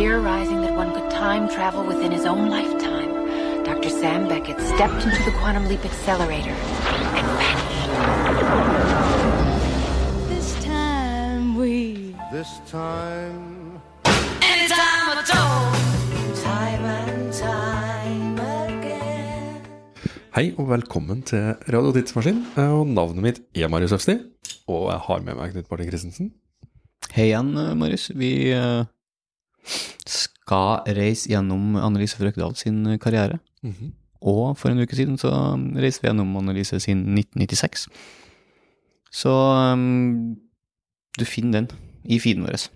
theorizing that one could time travel within his own lifetime, Dr. Sam Beckett stepped into the quantum leap accelerator and vanished. This time we This time, Anytime at all. Time and time again Hei og velkommen til Radio Tidsmaskin. Eh, Og navnet mitt er Marius Øfsti. Og jeg har med meg Knut Martin Christensen. Hei igjen, eh, Marius. Vi eh, skal reise gjennom Annelise Frøkdal sin karriere. Og for en uke siden så reiste vi gjennom Annelise sin 1996. Så um, du finner den i feeden vår.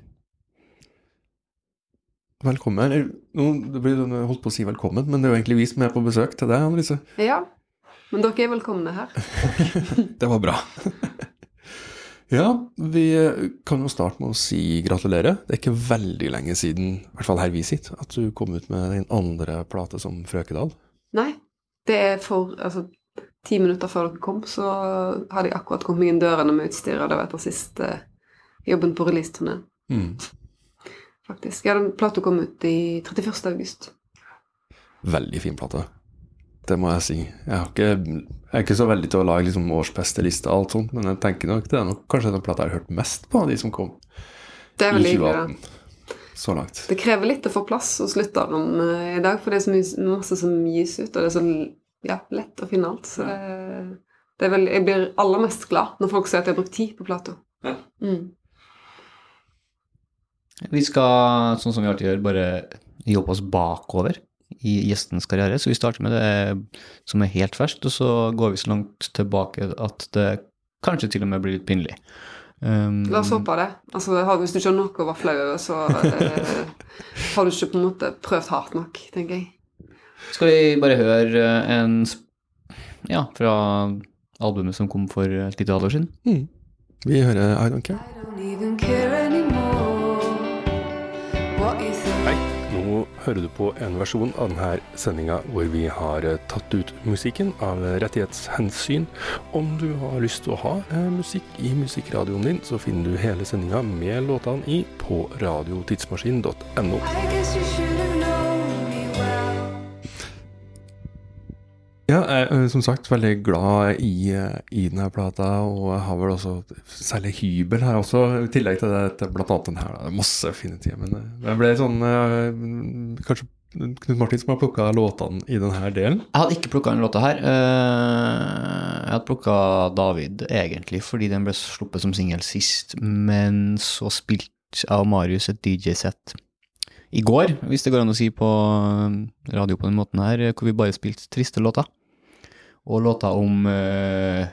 Velkommen. Nå, blir det holdt på å si velkommen, men det er jo egentlig vi som er på besøk til deg, Annelise. Ja, men dere er velkomne her. Det var bra. ja, vi kan jo starte med å si gratulerer. Det er ikke veldig lenge siden, i hvert fall her vi sitter, at du kom ut med din andre plate som Frøkedal. Nei, det er for altså, ti minutter før dere kom, så hadde jeg akkurat kommet meg inn dørene med utstyret, og det var etter siste jobben på releaseturneen, Mm. faktisk. Ja, den plata kom ut i 31. august. Veldig fin plate. Det må jeg si. Jeg, har ikke, jeg er ikke så veldig til å lage liksom, årsbeste liste og alt sånt, men jeg tenker nok det er nok kanskje den plata jeg har hørt mest på av de som kom Det er i veldig hyggelig. 2018. Så langt. Det krever litt å få plass hos lytteren eh, i dag, for det er så mye, masse som gis ut, og det er så ja, lett å finne alt. Så det, det er veldig, jeg blir aller mest glad når folk sier at jeg har brukt tid på plata. Ja. Mm. Vi skal, sånn som vi alltid gjør, bare jobbe oss bakover i gjestens karriere. Så vi starter med det som er helt ferskt, og så går vi så langt tilbake at det kanskje til og med blir litt pinlig. Um, La oss håpe det. Altså, hvis du ikke har noe å være flau over, så uh, har du ikke på en måte prøvd hardt nok, tenker jeg. Skal vi bare høre en Ja, fra albumet som kom for et lite halvår siden? Mm. Vi hører I Don't Care. I don't even care hører du på en versjon av denne sendinga hvor vi har eh, tatt ut musikken av rettighetshensyn. Om du har lyst til å ha eh, musikk i musikkradioen din, så finner du hele sendinga med låtene i på radiotidsmaskin.no. Ja, jeg er som sagt veldig glad i, eh, i denne plata, og jeg har vel også særlig hybel her også, i tillegg til det, til blant annet den her. Det er masse fine tider, men eh, jeg ble sånn eh, Kanskje Knut Martin som har plukka låtene i denne delen? Jeg hadde ikke plukka denne låta her. Eh, Jeg hadde plukka David, egentlig, fordi den ble sluppet som singel sist, men så spilte av Marius et DJ-sett i går, hvis det går an å si på eh, radio på den måten her, hvor vi bare spilte triste låter. Og låter om uh,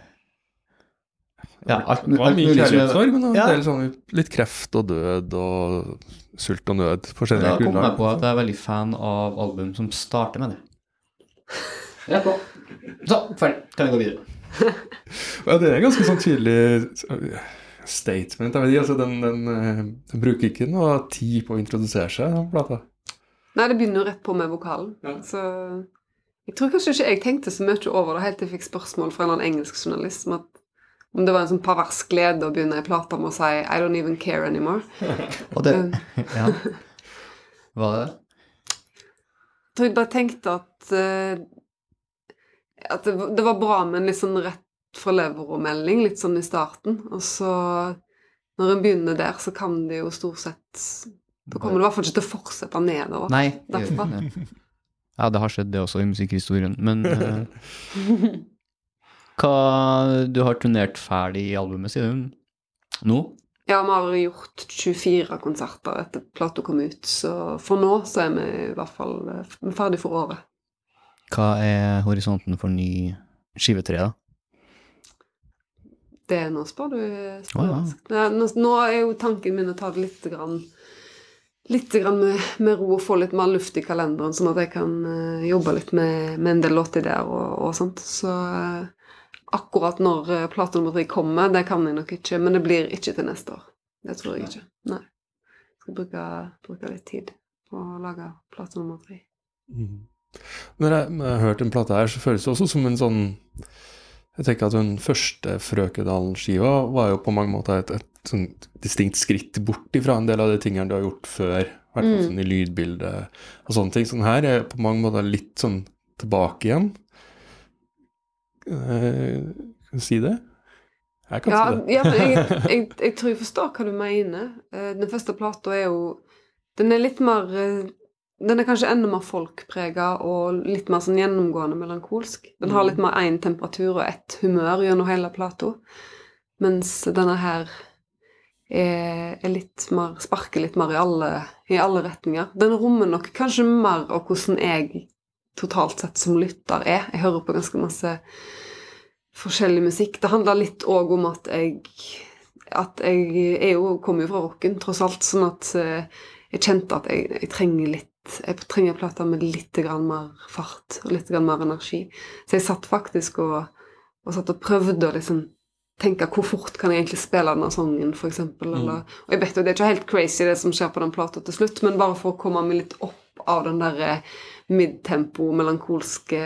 ja, alt, Det var alt mye kjærlighetssorg, men Ja. sånn, litt kreft og død og sult og nød. Da Forskjellige kom jeg på at jeg er veldig fan av album som starter med det. Ja, på. Så, ferdig. Kan vi gå videre? Ja, det er ganske sånn tydelig eh, statement. Jeg vet ikke, altså den, den, eh, den bruker ikke noe tid på å introdusere seg, den plata. Nei, det begynner jo rett på med vokalen. Så jeg tror kanskje ikke jeg tenkte så mye over det helt til jeg fikk spørsmål fra en eller annen engelsk journalist om, at, om det var en sånn pervers glede å begynne i plata med å si I don't even care anymore. Og det Um, Ja. Var det det? Jeg tror jeg bare tenkte at eh, At det, det var bra med en litt sånn rett fra levra-melding, litt sånn i starten. Og så, når en begynner der, så kan det jo stort sett Da kommer det i hvert fall ikke til å fortsette nedover. Nei. det- Derfra. Ja, det har skjedd det også i musikkhistorien, men uh, Hva Du har turnert ferdig i albumet, sier hun. Nå? Ja, vi har gjort 24 konserter etter plata kom ut, så for nå så er vi i hvert fall eh, er ferdig for året. Hva er horisonten for ny skive tre, da? Det nå spør du spør oh, ja. nå er jo tanken min å ta det litt, grann, litt grann med, med ro og få litt mer luft i kalenderen, sånn at jeg kan eh, jobbe litt med, med en del låtideer og, og sånt. Så eh, akkurat når uh, plate nummer tre kommer, det kan jeg nok ikke, men det blir ikke til neste år. Det tror jeg ikke. Nei. Jeg skal bruke, bruke litt tid på å lage plate nummer tre. Mm. Når jeg, når jeg har hørt en plate her, så føles det også som en sånn Jeg tenker at den første Frøkedalen-skiva var jo på mange måter et, et sånn distinkt skritt bort ifra en del av de tingene du har gjort før, I hvert fall sånn i lydbildet og sånne ting. Sånn her er på mange måter litt sånn tilbake igjen. Eh, kan du si det? Jeg kan Ja, si det. ja men jeg, jeg, jeg tror jeg forstår hva du mener. Eh, Den første plata er jo Den er litt mer eh, Den er kanskje enda mer folkprega og litt mer sånn gjennomgående melankolsk. Den har litt mer én temperatur og ett humør gjennom hele plata. Mens denne her er, er litt mer Sparker litt mer i alle, i alle retninger. Den rommer nok kanskje mer av hvordan jeg totalt sett som lytter er. Jeg hører på ganske masse forskjellig musikk. Det handler litt òg om at jeg at jeg jeg jo, kommer jo fra rocken, tross alt, sånn at eh, jeg kjente at jeg, jeg trenger litt jeg trenger plater med litt mer fart og litt mer energi. Så jeg satt faktisk og, og, satt og prøvde å liksom tenke hvor fort kan jeg egentlig spille denne sangen, for eksempel. Og jeg vet jo det er ikke helt crazy det som skjer på den plata til slutt, men bare for å komme meg litt opp av den der eh, midtempo, melankolske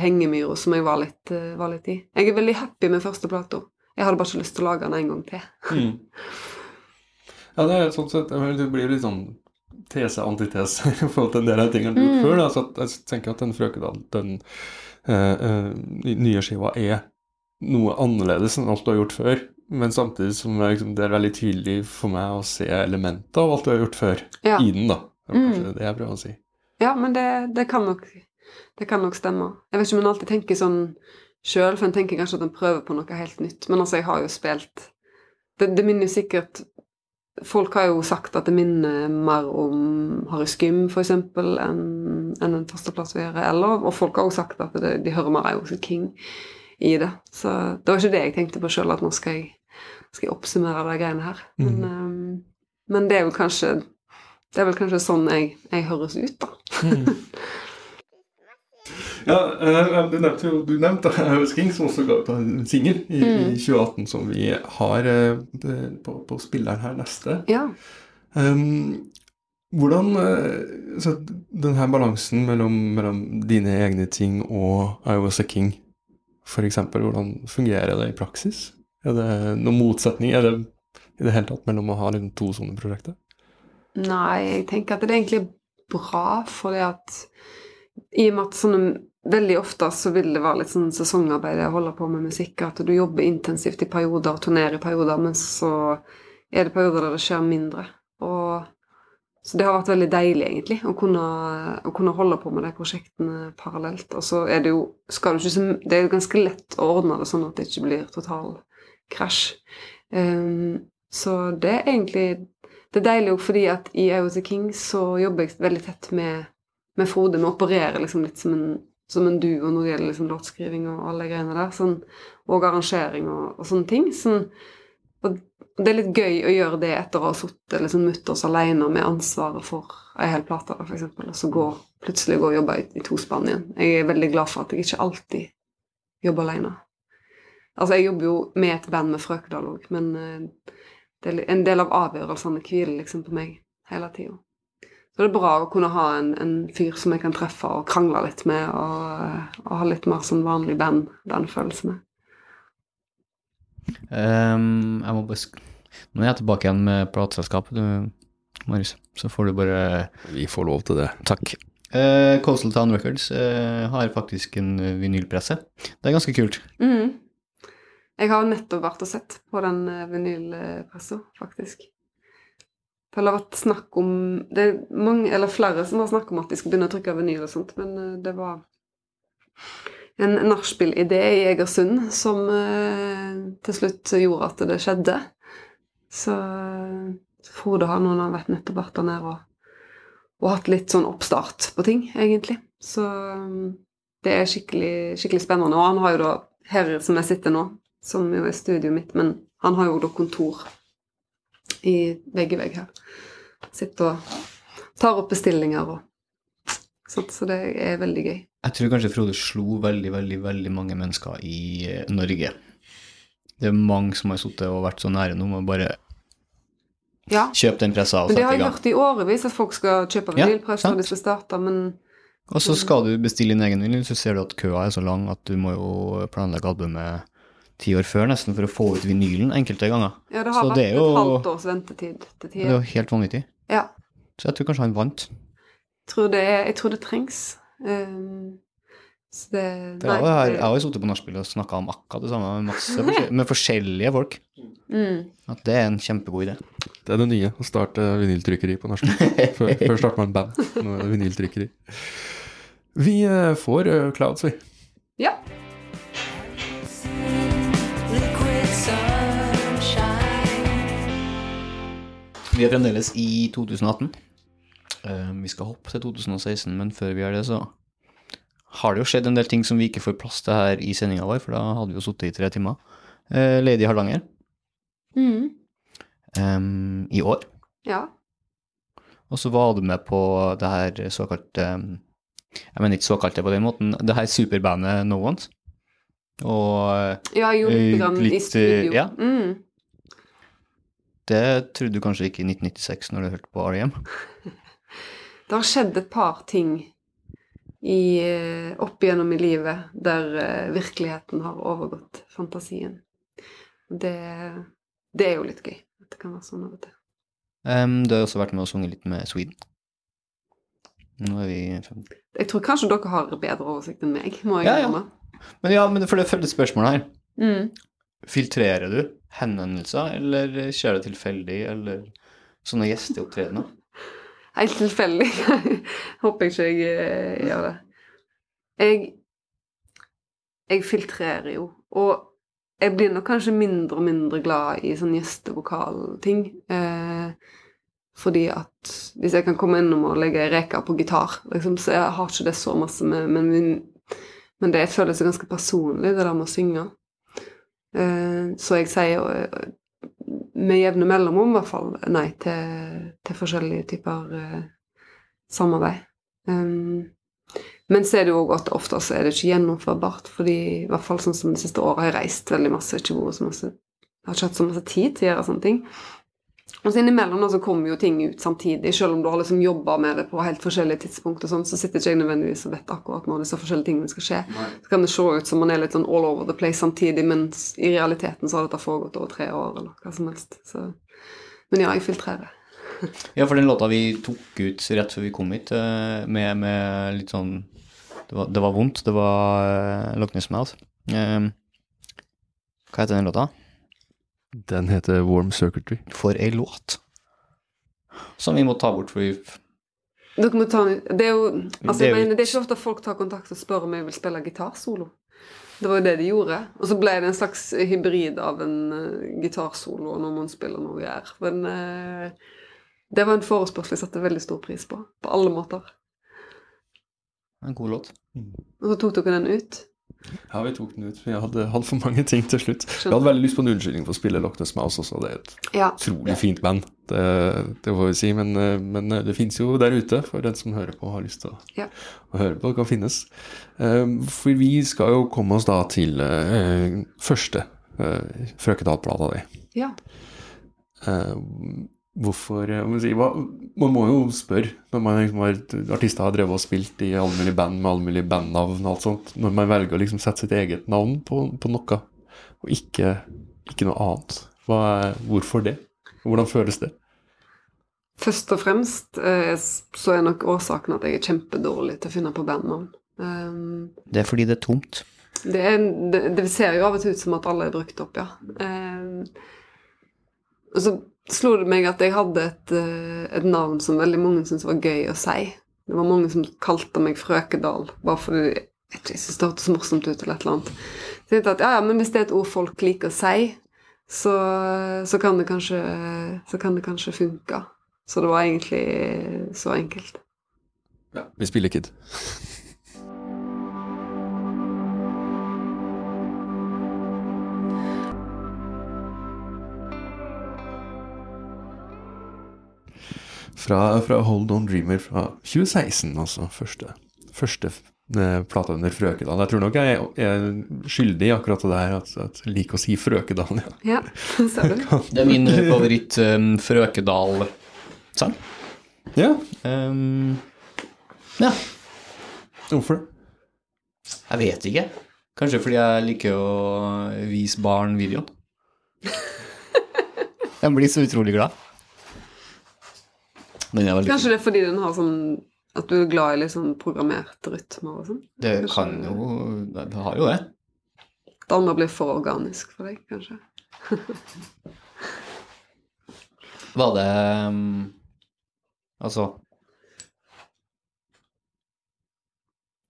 hengemyra som jeg var litt, eh, var litt i. Jeg er veldig happy med første plata. Jeg hadde bare ikke lyst til å lage den en gang til. Mm. Ja, det er sånn sett Det blir litt sånn tese-antitese i forhold til en del av tingene du har gjort før. Da. Så jeg tenker at den Frøkedal, den uh, nye skiva, er noe annerledes enn alt du har gjort før. Men samtidig som det liksom, det er veldig tydelig for meg å se elementer av alt du har gjort før, Ja. i den. da. Det er kanskje det jeg prøver å si. Ja, men det, det, kan nok, det kan nok stemme. Jeg vet ikke om en alltid tenker sånn sjøl, for en tenker kanskje at en prøver på noe helt nytt. Men altså, jeg har jo spilt Det, det minner jo sikkert Folk har jo sagt at det minner mer om Harry for eksempel, enn en en førsteplass vi gjør. Eller, og folk har også sagt at det, de hører mer Iowa King i det. Så det var ikke det jeg tenkte på sjøl, at nå skal jeg, skal jeg oppsummere de greiene her. Men, um, men det er vel kanskje det er vel kanskje sånn jeg, jeg høres ut, da. Ja, eh, du nevnte jo du nevnte House King, som også ga ut en singel i, i 2018, som vi har eh, på, på spilleren her neste. Ja. Um, hvordan eh, så Den her balansen mellom, mellom dine egne ting og I Was A King, eksempel, hvordan fungerer det i praksis? Er det noen motsetning er det i det hele tatt mellom å ha liksom to sånne prosjekter? Nei, jeg tenker at det er egentlig bra, fordi at i og med at sånne Veldig ofte så vil det være litt sånn sesongarbeid å holde på med musikk, at du jobber intensivt i perioder, turnerer i perioder, men så er det perioder der det skjer mindre. Og så det har vært veldig deilig, egentlig, å kunne, å kunne holde på med de prosjektene parallelt. Og så er det jo ikke, Det er jo ganske lett å ordne det sånn at det ikke blir total krasj. Um, så det er egentlig Det er deilig òg fordi at i I King så jobber jeg veldig tett med, med Frode. Vi opererer liksom litt som en, som en duo når det gjelder liksom låtskriving og alle greiene der. Sånn, og arrangering og, og sånne ting. Sånn, og det er litt gøy å gjøre det etter å ha sittet liksom mutters alene med ansvaret for ei hel plate, f.eks., og så gå, plutselig gå og jobbe i, i tospann igjen. Jeg er veldig glad for at jeg ikke alltid jobber alene. Altså, jeg jobber jo med et band med Frøkedal òg, men uh, en del av avgjørelsene hviler liksom på meg hele tida. Så det er bra å kunne ha en, en fyr som jeg kan treffe og krangle litt med, og, og ha litt mer sånn vanlig band, den følelsen med. Um, jeg må bare sk Nå er jeg tilbake igjen med plateselskapet, du, Marius. Så får du bare Vi får lov til det. Takk. Uh, Coastal Town Records uh, har faktisk en eh, vinylpresse. Det er ganske kult. Mm. Jeg har nettopp vært og sett på den eh, vinylpressa, faktisk. Det har vært snakk om Det er mange, eller flere som har snakket om at de skal begynne å trykke vinyl og sånt, men eh, det var en nachspiel-idé i Egersund som eh, til slutt gjorde at det skjedde. Så eh, Frode har nå vært nettopp vært der nede og, og hatt litt sånn oppstart på ting, egentlig. Så det er skikkelig, skikkelig spennende. Og han har jo da, her som jeg sitter nå, som jo er studioet mitt, men han har jo da kontor i vegg i vegg her. Sitter og tar opp bestillinger og sånt, så det er veldig gøy. Jeg tror kanskje Frode slo veldig, veldig, veldig mange mennesker i eh, Norge. Det er mange som har sittet og vært så nære nå med bare Ja, kjøpe den pressa og men det har jeg hørt i årevis, at folk skal kjøpe Ja, vinylpress sant. når de skal starte, men Og så skal du bestille din egen vinyl, så ser du at køa er så lang at du må jo planlegge albumet ti år før nesten for å få ut vinylen enkelte ganger. ja, det har Så vært det er jo- et halvt års ventetid til Det er jo tider. helt vanvittig. Ja. Så jeg tror kanskje han vant. Jeg tror det, jeg tror det trengs. Um, så det For jeg har- jeg har jo sittet på nachspielet og snakka om akkurat det samme med, masse forskjell- med forskjellige folk. mm, At det er en kjempegod idé. Det er det nye, å starte vinyltrykkeri på norsk. Før, før starter man band. Nå er det vinyltrykkeri. Vi eh, får eh, Clouds, vi. Ja. Vi er fremdeles i 2018. Eh, vi skal hoppe til 2016, men før vi gjør det, så har det jo skjedd en del ting som vi ikke får plass til her i sendinga vår, for da hadde vi jo sittet i tre timer. Eh, Lady Hardanger Mm, Um, i år. ja. Og så var du med på det her såkalte Jeg mener ikke såkalte på den måten, det her superbandet No Ones. Og Ja, gjorde Eh, litt, i studio. ja. Mm. Det trodde du kanskje ikke i 1996 når du hørte på REM. Det har skjedd et par ting i, eh, opp igjennom i livet der eh, virkeligheten har overgått fantasien. Det, det er jo litt gøy. At det kan være sånn av og til. Um, du har også vært med og sunget litt med Sweden. Nå er vi fem- Jeg tror kanskje dere har bedre oversikt enn meg, må jeg Ja, ja. Men ja, men for det følger spørsmålet her. Mm. Filtrerer du henvendelser, eller skjer det tilfeldig, eller sånne gjesteopptredener? Helt tilfeldig. Håper ikke jeg eh, gjør det. Jeg Jeg filtrerer jo. Og jeg blir nok kanskje mindre og mindre glad i sånn gjestevokalting. Eh, fordi at hvis jeg kan komme innom og legge ei reke på gitar, liksom, så jeg har ikke det så masse med Men, men det føles ganske personlig, det der med å synge. Eh, så jeg sier eh, med jevne mellomrom i hvert fall nei til, til forskjellige typer eh, samarbeid. Men så er det jo at ofte er det ikke gjennomførbart, fordi i hvert fall sånn som det siste året har jeg reist veldig masse, ikke vært så masse har ikke hatt så masse tid til å gjøre sånne ting. Og så innimellom så kommer jo ting ut samtidig, selv om du har liksom jobba med det på helt forskjellige tidspunkt, og sånn, så sitter ikke jeg nødvendigvis og vet akkurat når disse forskjellige tingene skal skje. Så kan det se ut som man er litt sånn all over the place samtidig, mens i realiteten så har dette foregått over tre år, eller hva som helst. Så. Men ja, jeg filtrerer. Ja, for den låta vi tok ut rett før vi kom hit, eh, med, med litt sånn Det var, det var vondt. Det var uh, Loch Ness Mouth. Um, hva heter den låta? Den heter Warm Circuitry. For ei låt. Som vi må ta bort, for vi Dere må ta den Det er jo altså, Det er jo- mener, det er ikke ofte folk tar kontakt og spør om jeg vil spille gitarsolo. Det var jo det de gjorde. Og så ble det en slags hybrid av en uh, gitarsolo og når man spiller noe vi er. Men uh, det var en forespørsel jeg satte veldig stor pris på. På alle måter. En god låt. Og så tok dere den ut. Ja, vi tok den ut. Vi hadde, hadde for mange ting til slutt. Vi hadde veldig lyst på en unnskyldning for å spille Loch Ness Mouse også. Det er et Ja. utrolig fint band, det, det får vi si. Men, eh, men eh, det fins jo der ute for den som hører på og har lyst til å, Ja. å høre på. Det kan finnes. Eh, For vi skal jo komme oss da til eh, første Frøkedal-plata di. ja. Eh, hvorfor si, hva, Man må jo spørre når man liksom har, artister har drevet og spilt i alle mulige band med alle mulige bandnavn og alt sånt, når man velger å liksom sette sitt eget navn på, på noe, og ikke, ikke noe annet. Hva er, hvorfor det? Hvordan føles det? Først og fremst eh, så er nok årsaken at jeg er kjempedårlig til å finne på bandnavn. Um, Det er fordi det er tomt. Det, er, det, det ser jo av og til ut som at alle er brukt opp, ja. Eh, og så slo det meg at jeg hadde et, eh, et navn som veldig mange syntes var gøy å si. Det var mange som kalte meg Frøkedal, bare fordi jeg jeg syntes det hørtes morsomt ut. eller et eller annet. Så jeg tenkte at ja, ja, men hvis det er et ord folk liker å si, så, så, kan, det kanskje, så kan det kanskje funke. Så det var egentlig så enkelt. Vi spiller Kid. Fra, fra Hold On Dreamer fra 2016, altså. Første, første eh, plata under Frøkedal. Jeg tror nok jeg er skyldig i akkurat det der, at, at jeg liker å si Frøkedal. Ja. Ja, ser du? Det er min favoritt um, Frøkedal-sang. ja, Um, ja, hvorfor det? jeg vet ikke. Kanskje fordi jeg liker å vise barn videoen. Jeg blir så utrolig glad. Kanskje det er fordi den har sånn At du er glad i sånn programmerte rytmer og sånn? Det kan jo Det har jo det. Det andre blir for organisk for deg, kanskje? Var det um, Altså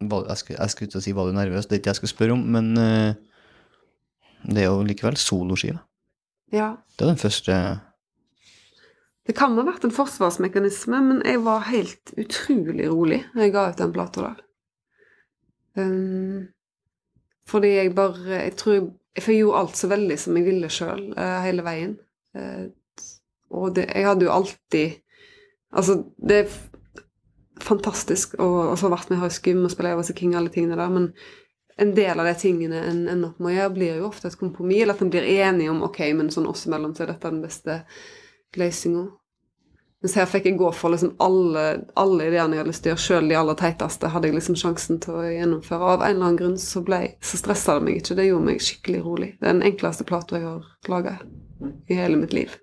var, jeg, skulle, jeg skulle å si var du nervøs, det er ikke det jeg skulle spørre om, men uh, det er jo likevel soloskiva. Ja. Det er den første Det kan ha vært en forsvarsmekanisme, men jeg var helt utrolig rolig når jeg ga ut den plata der. Um, fordi jeg bare Jeg tror jeg, jeg gjorde alt så veldig som jeg ville sjøl, hele veien. Uh, og det, jeg hadde jo alltid Altså, det er fantastisk å ha vært med i Skum og spille Was King og alle tingene der, men en del av de tingene en ender opp med å gjøre, blir jo ofte et kompromiss, eller at en blir enige om ok, men sånn oss imellom så er dette den beste løsninga. Mens her fikk jeg gå for liksom alle, alle ideene jeg hadde lyst til å gjøre, sjøl de aller teiteste, hadde jeg liksom sjansen til å gjennomføre. Og av en eller annen grunn så, ble, så stressa det meg ikke. Det gjorde meg skikkelig rolig. Det er den enkleste plata jeg har laga i hele mitt liv.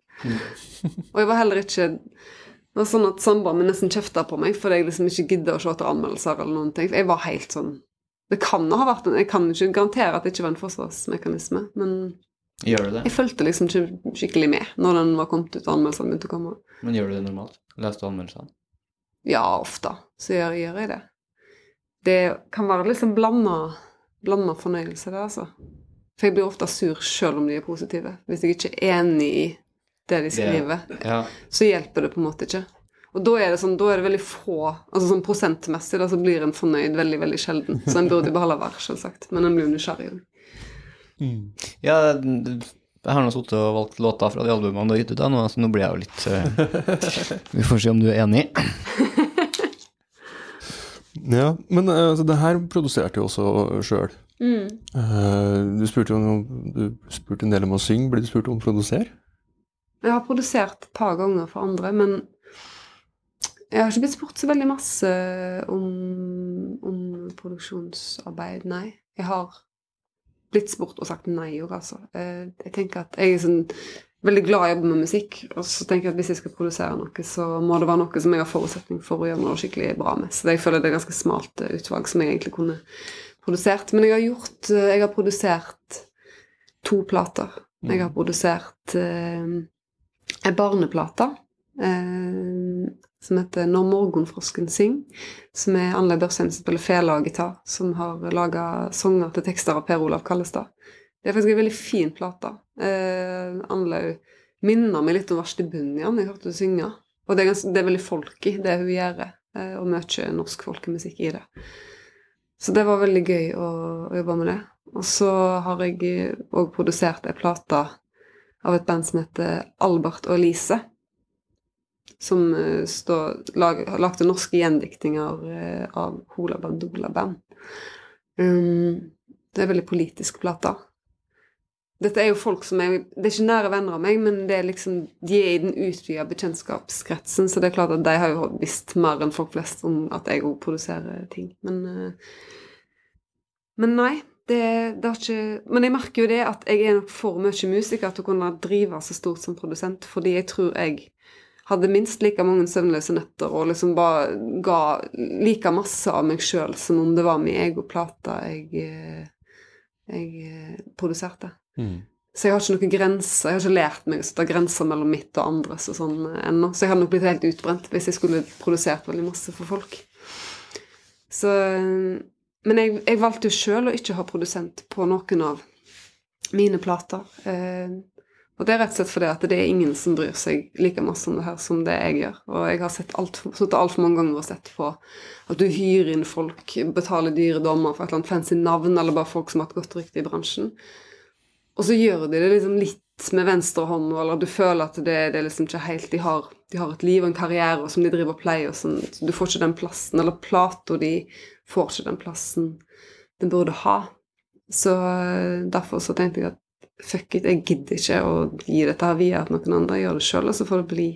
Og jeg var heller ikke Det var sånn at samboeren min nesten kjefta på meg fordi jeg liksom ikke gidder å se etter anmeldelser eller noen ting. For jeg var helt sånn Det kan ha vært en Jeg kan ikke garantere at det ikke var en forsvarsmekanisme, men Gjør du det? jeg fulgte liksom ikke skikkelig med når den var kommet ut og anmeldelsene begynte å komme. Men gjør du det normalt? Leser du anmeldelsene? Ja, ofte så gjør, gjør jeg det. Det kan være liksom blanda, blanda fornøyelse, det, altså. For jeg blir ofte sur sjøl om de er positive. Hvis jeg ikke er enig i det de skriver, Ja. så hjelper det på en måte ikke. Og da er det sånn, da er det veldig få altså sånn Prosentmessig da, så blir en fornøyd veldig veldig sjelden. Så en burde jo beholde hver, selvsagt. Men en blir jo nysgjerrig. jo. Ja jeg har nå sittet og valgt låter fra de albumene du har gitt ut, nå, så nå blir jeg jo litt eh, Vi får se om du er enig. Ja, men eh, altså, det her produserte jo også sjøl. du spurte jo om- du spurte en del om å synge. Blir du spurt om å produsere? Jeg har produsert et par ganger for andre, men jeg har ikke blitt spurt så veldig masse om, om produksjonsarbeid, nei. Jeg har blitt spurt og sagt nei òg, altså. Eh, Jeg tenker at jeg er sånn veldig glad i å jobbe med musikk, og så tenker jeg at hvis jeg skal produsere noe, så må det være noe som jeg har forutsetning for å gjøre noe skikkelig bra med. Så jeg føler det er et ganske smalt eh, utvalg som jeg egentlig kunne produsert. Men jeg har gjort eh, Jeg har produsert to plater. Jeg har produsert eh, ei barneplate eh, som heter 'Når morgenfrosken syng', som er Anne spiller fele og gitar, som har laga sanger til tekster av Per Olav Kallestad. Det er faktisk en veldig fin plate. Eh, Anlaug minner meg litt om Varsti Bunjan, jeg hørte henne synge. Og det er, ganske, det er veldig folky, det hun gjør, eh, og mye norsk folkemusikk i det. Så det var veldig gøy å, å jobbe med det. Og så har jeg òg produsert ei plate av et band som heter Albert og Elise. Som uh, står, lag, lagde norske gjendiktinger eh, av Hola Bandola Band. Um, det er veldig politisk plate. Dette er jo folk som er Det er ikke nære venner av meg, men det er liksom, de er i den utvida bekjentskapskretsen, så det er klart at de har jo visst mer enn folk flest om at jeg òg produserer ting. Men, eh, men nei, det, det har ikke Men jeg merker jo det at jeg er nok for mye musiker til å kunne drive så stort som produsent, fordi jeg tror jeg hadde minst like mange søvnløse netter og liksom bare ga like masse av meg sjøl som om det var min egen plate jeg, eh, jeg produserte. produserte. Så jeg har ikke noen grenser. Jeg har ikke lært meg å sette grenser mellom mitt og andres og sånn eh, ennå. Så jeg hadde nok blitt helt utbrent hvis jeg skulle produsert veldig masse for folk. Så eh, Men jeg, jeg valgte jo sjøl å ikke ha produsent på noen av mine plater. Eh, og det er rett og slett fordi at det er ingen som bryr seg like masse om det her som det jeg gjør. Og jeg har alt, sittet altfor mange ganger og sett på at du hyrer inn folk, betaler dyre dommer for et eller annet fancy navn, eller bare folk som har et godt rykte i bransjen. Og så gjør de det liksom litt med venstre hånd, eller du føler at det, det er liksom ikke helt de har, de har et liv og en karriere som de driver og pleier, og sånn. Så du får ikke den plassen, eller Plato, de får ikke den plassen den burde ha. Så eh, derfor så tenkte jeg at fuck it, jeg gidder ikke å gi dette her via at noen andre. Gjør det sjøl, og så får det bli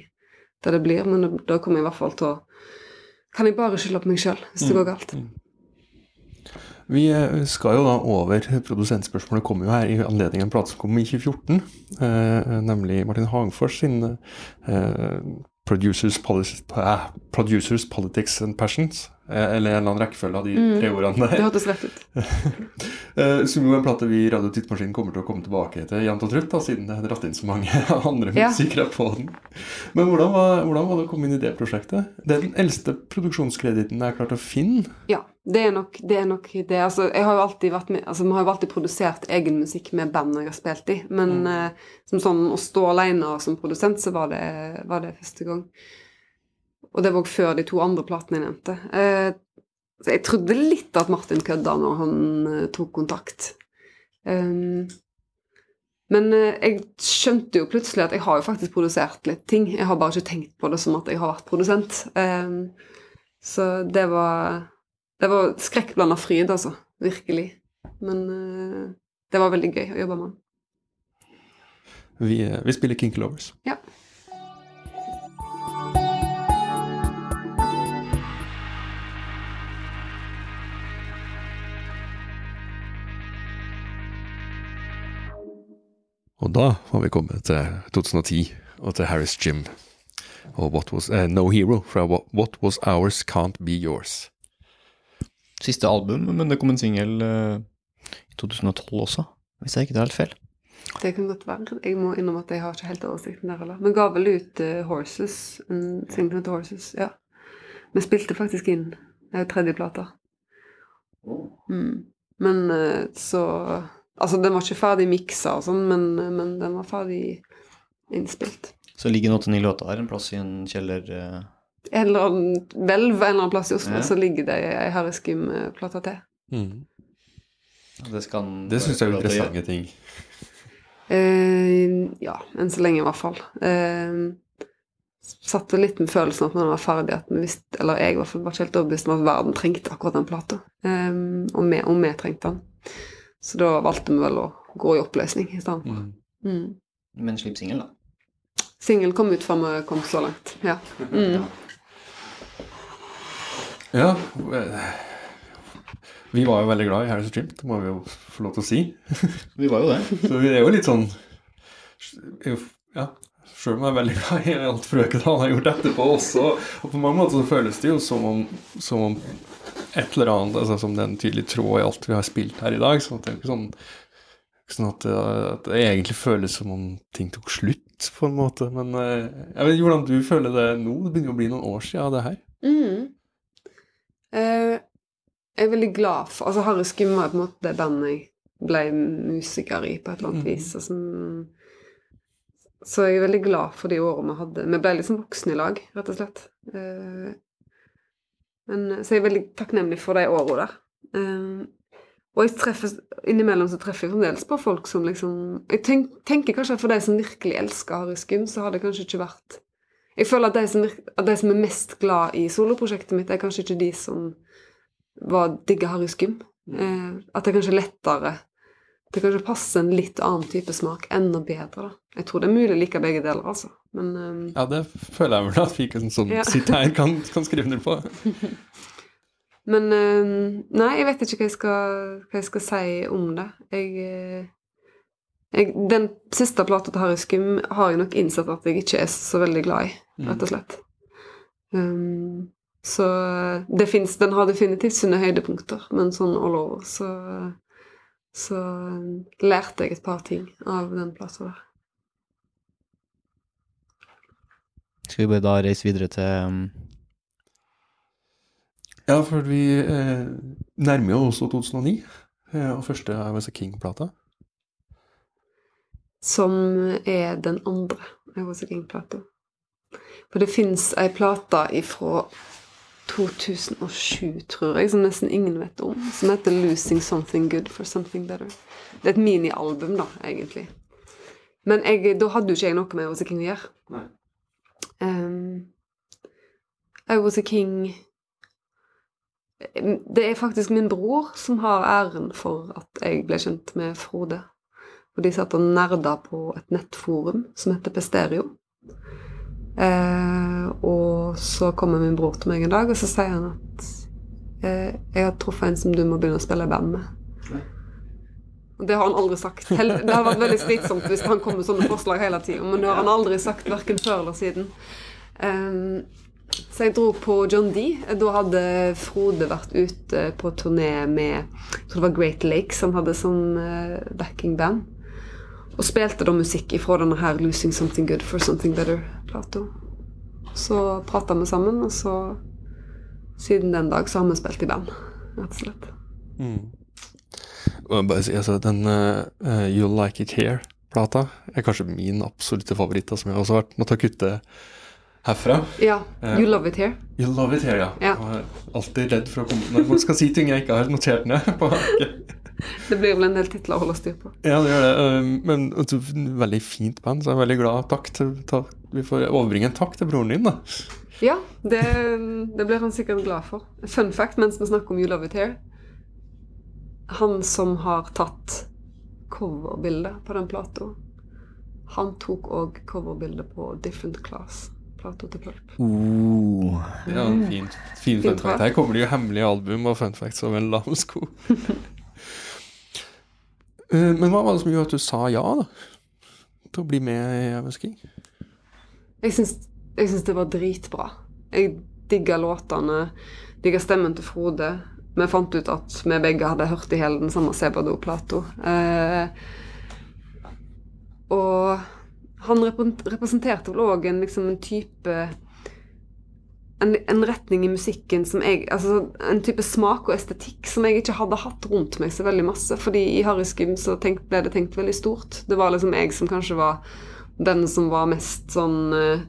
det det blir. Men da kommer jeg i hvert fall til å Kan jeg bare skylde på meg sjøl hvis det går galt. Vi eh, skal jo da over Produsentspørsmålet kommer jo her i anledning en plate som kom i 2014. Eh, nemlig Martin Hagfors sin eh, producers, policy, eh, producers, Politics and Passions. Eh, Eller en eller annen rekkefølge av de tre ordene Det der. hørtes rett ut. Eh, Som jo er en plate vi i Radio Tittmaskinen kommer til å komme tilbake til jevnt og trutt, da, siden det er dratt inn så mange andre Ja. musikere på den. Men hvordan var, hvordan var det å komme inn i det prosjektet? Det er den eldste produksjonskrediten jeg har klart å finne. Ja, det er nok det. Er nok det. Altså, jeg har jo alltid vært med, altså, Vi har jo alltid produsert egen musikk med band jeg har spilt i, men eh, som sånn å stå alene som produsent, så var det, var det første gang. Og det var også før de to andre platene jeg nevnte. Eh, så jeg trodde litt at Martin kødda når han eh, tok kontakt. Um, men eh, jeg skjønte jo plutselig at jeg har jo faktisk produsert litt ting. Jeg har bare ikke tenkt på det som at jeg har vært produsent. Um, så det var Det var skrekkblanda fryd, altså. Virkelig. Men eh, det var veldig gøy å jobbe med han. Vi, vi spiller Kinky Lovers. Ja. Og da har vi kommet til 2010 og til Harris Jim og What Was uh, No Hero fra What, Was Ours Can't Be Yours. Siste album, men det kom en singel uh, i 2012 også, hvis jeg ikke tar helt feil. Det kan godt være. Jeg må innrømme at jeg har ikke helt oversikten der heller. Men ga vel ut uh, Horses, en singel til Horses. Ja. Vi spilte faktisk inn uh, tredje plata. Mm. Men så Altså, den var ikke ferdig miksa og sånn, men, men den var ferdig innspilt. Så ligger en åtte-ni låter her, en plass i en kjeller eh, En eller annen hvelv en eller annen plass i Oslo, Ja. så ligger det ei Harry Skim-plate til. Det, skal Det syns jeg er interessante ting. Eh, ja, enn så lenge i hvert fall. Eh, satt litt med følelsen at når den var ferdig, at vi visste, eller jeg i hvert fall var ikke helt overbevist om at verden trengte akkurat den plata. Eh, og om vi trengte den. Så da valgte vi vel å gå i oppløsning i stedet for. Mm. Men slipp singel, da. Singel kom ut før vi kom så langt. Ja. Mm. Ja. eh, Vi var jo veldig glad i Harris Jim, det må vi jo få lov til å si. Vi var jo det. Så vi er jo litt sånn Ja. Sjøl om jeg er veldig glad i alt Frøkedal har gjort etterpå også. Og på mange måter så føles det jo som om, som om et eller annet altså Som den tydelige tråd i alt vi har spilt her i dag. Så det er ikke sånn, sånn at, det, at det egentlig føles som om ting tok slutt, på en måte. Men eh, jeg vet ikke hvordan du føler det nå. Det begynner å bli noen år siden av det her. Mm. Eh, jeg er veldig glad for Altså, Harry Skim var på en måte det bandet jeg ble musiker i, på et eller annet vis. Altså, så jeg er veldig glad for de årene vi hadde. Vi ble liksom voksne i lag, rett og slett. Eh, men, så jeg er veldig takknemlig for de årene der. Eh, og jeg treffer, innimellom så treffer jeg fremdeles på folk som liksom Jeg tenk, tenker kanskje at for de som virkelig elsker Harry Skim, så har det kanskje ikke vært Jeg føler at de som, at de som er mest glad i soloprosjektet mitt, er kanskje ikke de som var digger Harry Skim. Uh, at det kanskje er lettere Det kanskje passer en litt annen type smak enda bedre. da. Jeg tror det er mulig å like begge deler, altså. Men um... Ja, det føler jeg vel at vi som, som Ja. sitter her, kan, kan skrive under på. Men um, Nei, jeg vet ikke hva jeg skal, hva jeg skal si om det. Jeg, eh, jeg Den siste plata til Harry Skum har jeg nok innsett at jeg ikke er så veldig glad i, rett og slett. Um, så det finnes, den har definitivt sine høydepunkter, men sånn all over så så lærte jeg et par ting av den plata der. Skal vi bare da reise videre til um, Ja, for vi eh, nærmer jo også 2009, eh, og første I Was A King-plata. som er den andre I Was a King-plata. For det fins ei plate ifra 2007, tror jeg, som nesten ingen vet om, som heter 'Losing Something Good for Something Better'. Det er et minialbum, da, egentlig. Men jeg, da hadde jo ikke jeg noe med a King å gjøre. Um, I Was a King Det er faktisk min bror som har æren for at jeg ble kjent med Frode. Og de satt og nerda på et nettforum som heter Pestereo. Uh, og så kommer min bror til meg en dag, og så sier han at uh, jeg har truffet en som du må begynne å spille i band med. Det har han aldri sagt. Det har vært veldig slitsomt hvis han kommer med sånne forslag hele tida, men det har han aldri sagt, verken før eller siden. Ehm, så jeg dro på John D. Da hadde Frode vært ute på turné med jeg tror det var Great Lakes. Han hadde sånn uh, backingband. Og spilte da musikk ifra denne her 'Losing Something Good for Something Better'-plata. Så prata vi sammen, og så siden den dag så har vi spilt i band, rett og slett. Og bare si, altså, den eh, You'll Like It Here-plata er kanskje min absolutte favoritt, da, som jeg også har vært måtte kutte herfra. Ja. Eh. You Love It Here. You Love It Here, ja. Ja. Jeg er alltid redd for å komme når man skal si ting jeg ikke har notert ned. på Det blir vel en del titler å holde styr på. Ja, det gjør det. eh, Men et veldig fint band, så jeg er veldig glad. Takk til, takk. vi får overbringe en takk til broren din, da. Ja, det, det blir han sikkert glad for. Fun fact mens vi snakker om You Love It Here. Han som har tatt coverbildet på den plata, han tok òg coverbildet på Different Class. Plata til Pulp. Oh. Det er en fin, fin fun Fint, fact. Her kommer det jo hemmelige album og fun facts over en lav sko. Eh, Men hva var det som gjorde at du sa ja, da? Til å bli med i Eversking? Jeg syns, jeg syns det var dritbra. Jeg digga låtene, digga stemmen til Frode. Vi fant ut at vi begge hadde hørt i hele den samme Sebado-plata. Eh, og han representerte vel òg en, liksom, en type en, en retning i musikken som jeg Altså en type smak og estetikk som jeg ikke hadde hatt rundt meg så veldig masse. Fordi i Harryskim så tenkt, ble det tenkt veldig stort. Det var liksom jeg som kanskje var den som var mest sånn eh,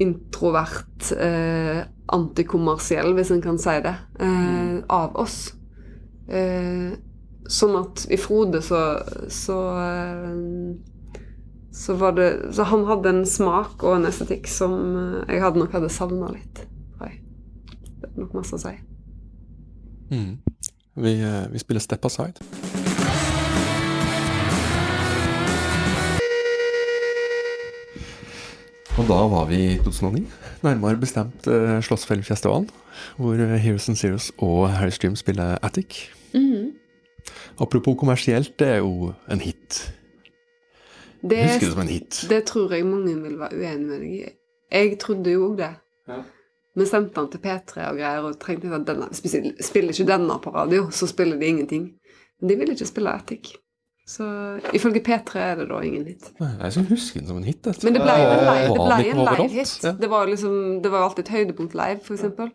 introvert, eh, antikommersiell, hvis en kan si det, eh, av oss. Eh, sånn at i Frode så så, eh, så var det Så han hadde en smak og en estetikk som eh, jeg hadde nok hadde savna litt. Oi. Det er nok masse å si. Mm. Vi, eh, vi spiller Step Aside. Og da var vi i 2009, nærmere bestemt uh, Slottsfjellfestivalen, hvor eh, Heroes and Zeros og Harry Stream spiller Attic. Apropos kommersielt, det er jo en hit. Det, husker det som en hit. det tror jeg mange vil være uenig med deg i. Jeg trodde jo òg det. Ja. Vi sendte den til P3 og greier, og trengte at denne, spiller ikke denne på radio, så spiller de ingenting. Men de ville ikke spille Attic. Så ifølge P3 er det da ingen hit. Nei, Jeg husker den som en hit. Altså. Men det ble jo en live, det ble en overalt? live-hit. Ja. Det var liksom, det var alltid et høydepunkt live, eksempel.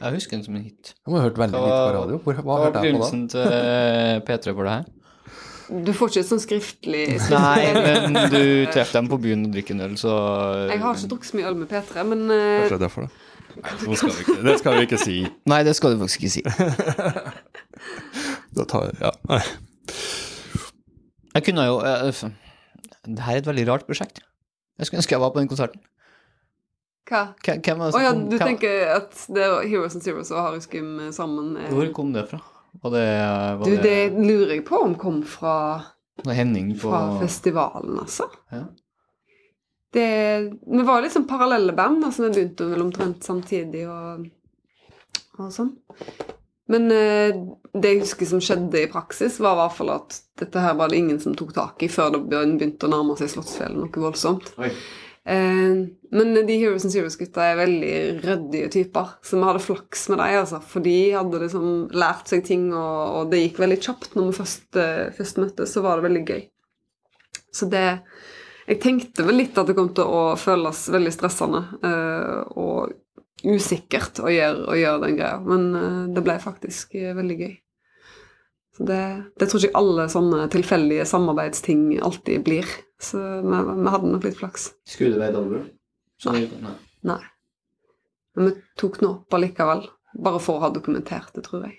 Jeg husker den som en hit. Jeg må ha hørt veldig lite på radio. Hvor, hva Hva var hørte jeg på da? begynnelsen til P3 for det her? Du får ikke et sånn skriftlig Nei, men du treffer dem på byen og drikker en øl, så Jeg har ikke drukket så mye øl med P3, men eh, Kanskje det er derfor, da. Nei, skal vi ikke, det skal vi ikke si. Nei, det skal du faktisk ikke si. Da tar, jeg ja. Jeg kunne jo uh, Det her er et veldig rart prosjekt. Jeg skulle ønske jeg var på den konserten. hva? Hvem hvem var det som ja, kom- du hvem- tenker at det var Heroes and Zeros og Harry Skim sammen er Hvor kom det fra? Var det, var Du, det, det lurer jeg på om kom fra, Henning på fra festivalen, altså. Ja. Det, vi var litt sånn parallelle band, altså vi begynte vel omtrent samtidig og, og sånn. Men eh, det jeg husker som skjedde i praksis, var i hvert fall at dette her var det ingen som tok tak i før det begynte å nærme seg Slottsfjellet noe voldsomt. Eh, men de Heroes and Zeros-gutta er veldig ryddige typer, så vi hadde flaks med dem, altså. For de hadde liksom lært seg ting, og, og det gikk veldig kjapt når vi først, eh, først møttes, så var det veldig gøy. Så det Jeg tenkte vel litt at det kom til å føles veldig stressende eh, og usikkert å gjøre, å gjøre den greia, men eh, det ble faktisk eh, veldig gøy. Så det, det tror ikke alle sånne tilfeldige samarbeidsting alltid blir. Så vi, vi hadde nok litt flaks. Skulle det være Dolbro? Nei. Nei. Nei. Men vi tok den opp allikevel. Bare for å ha dokumentert det, tror jeg.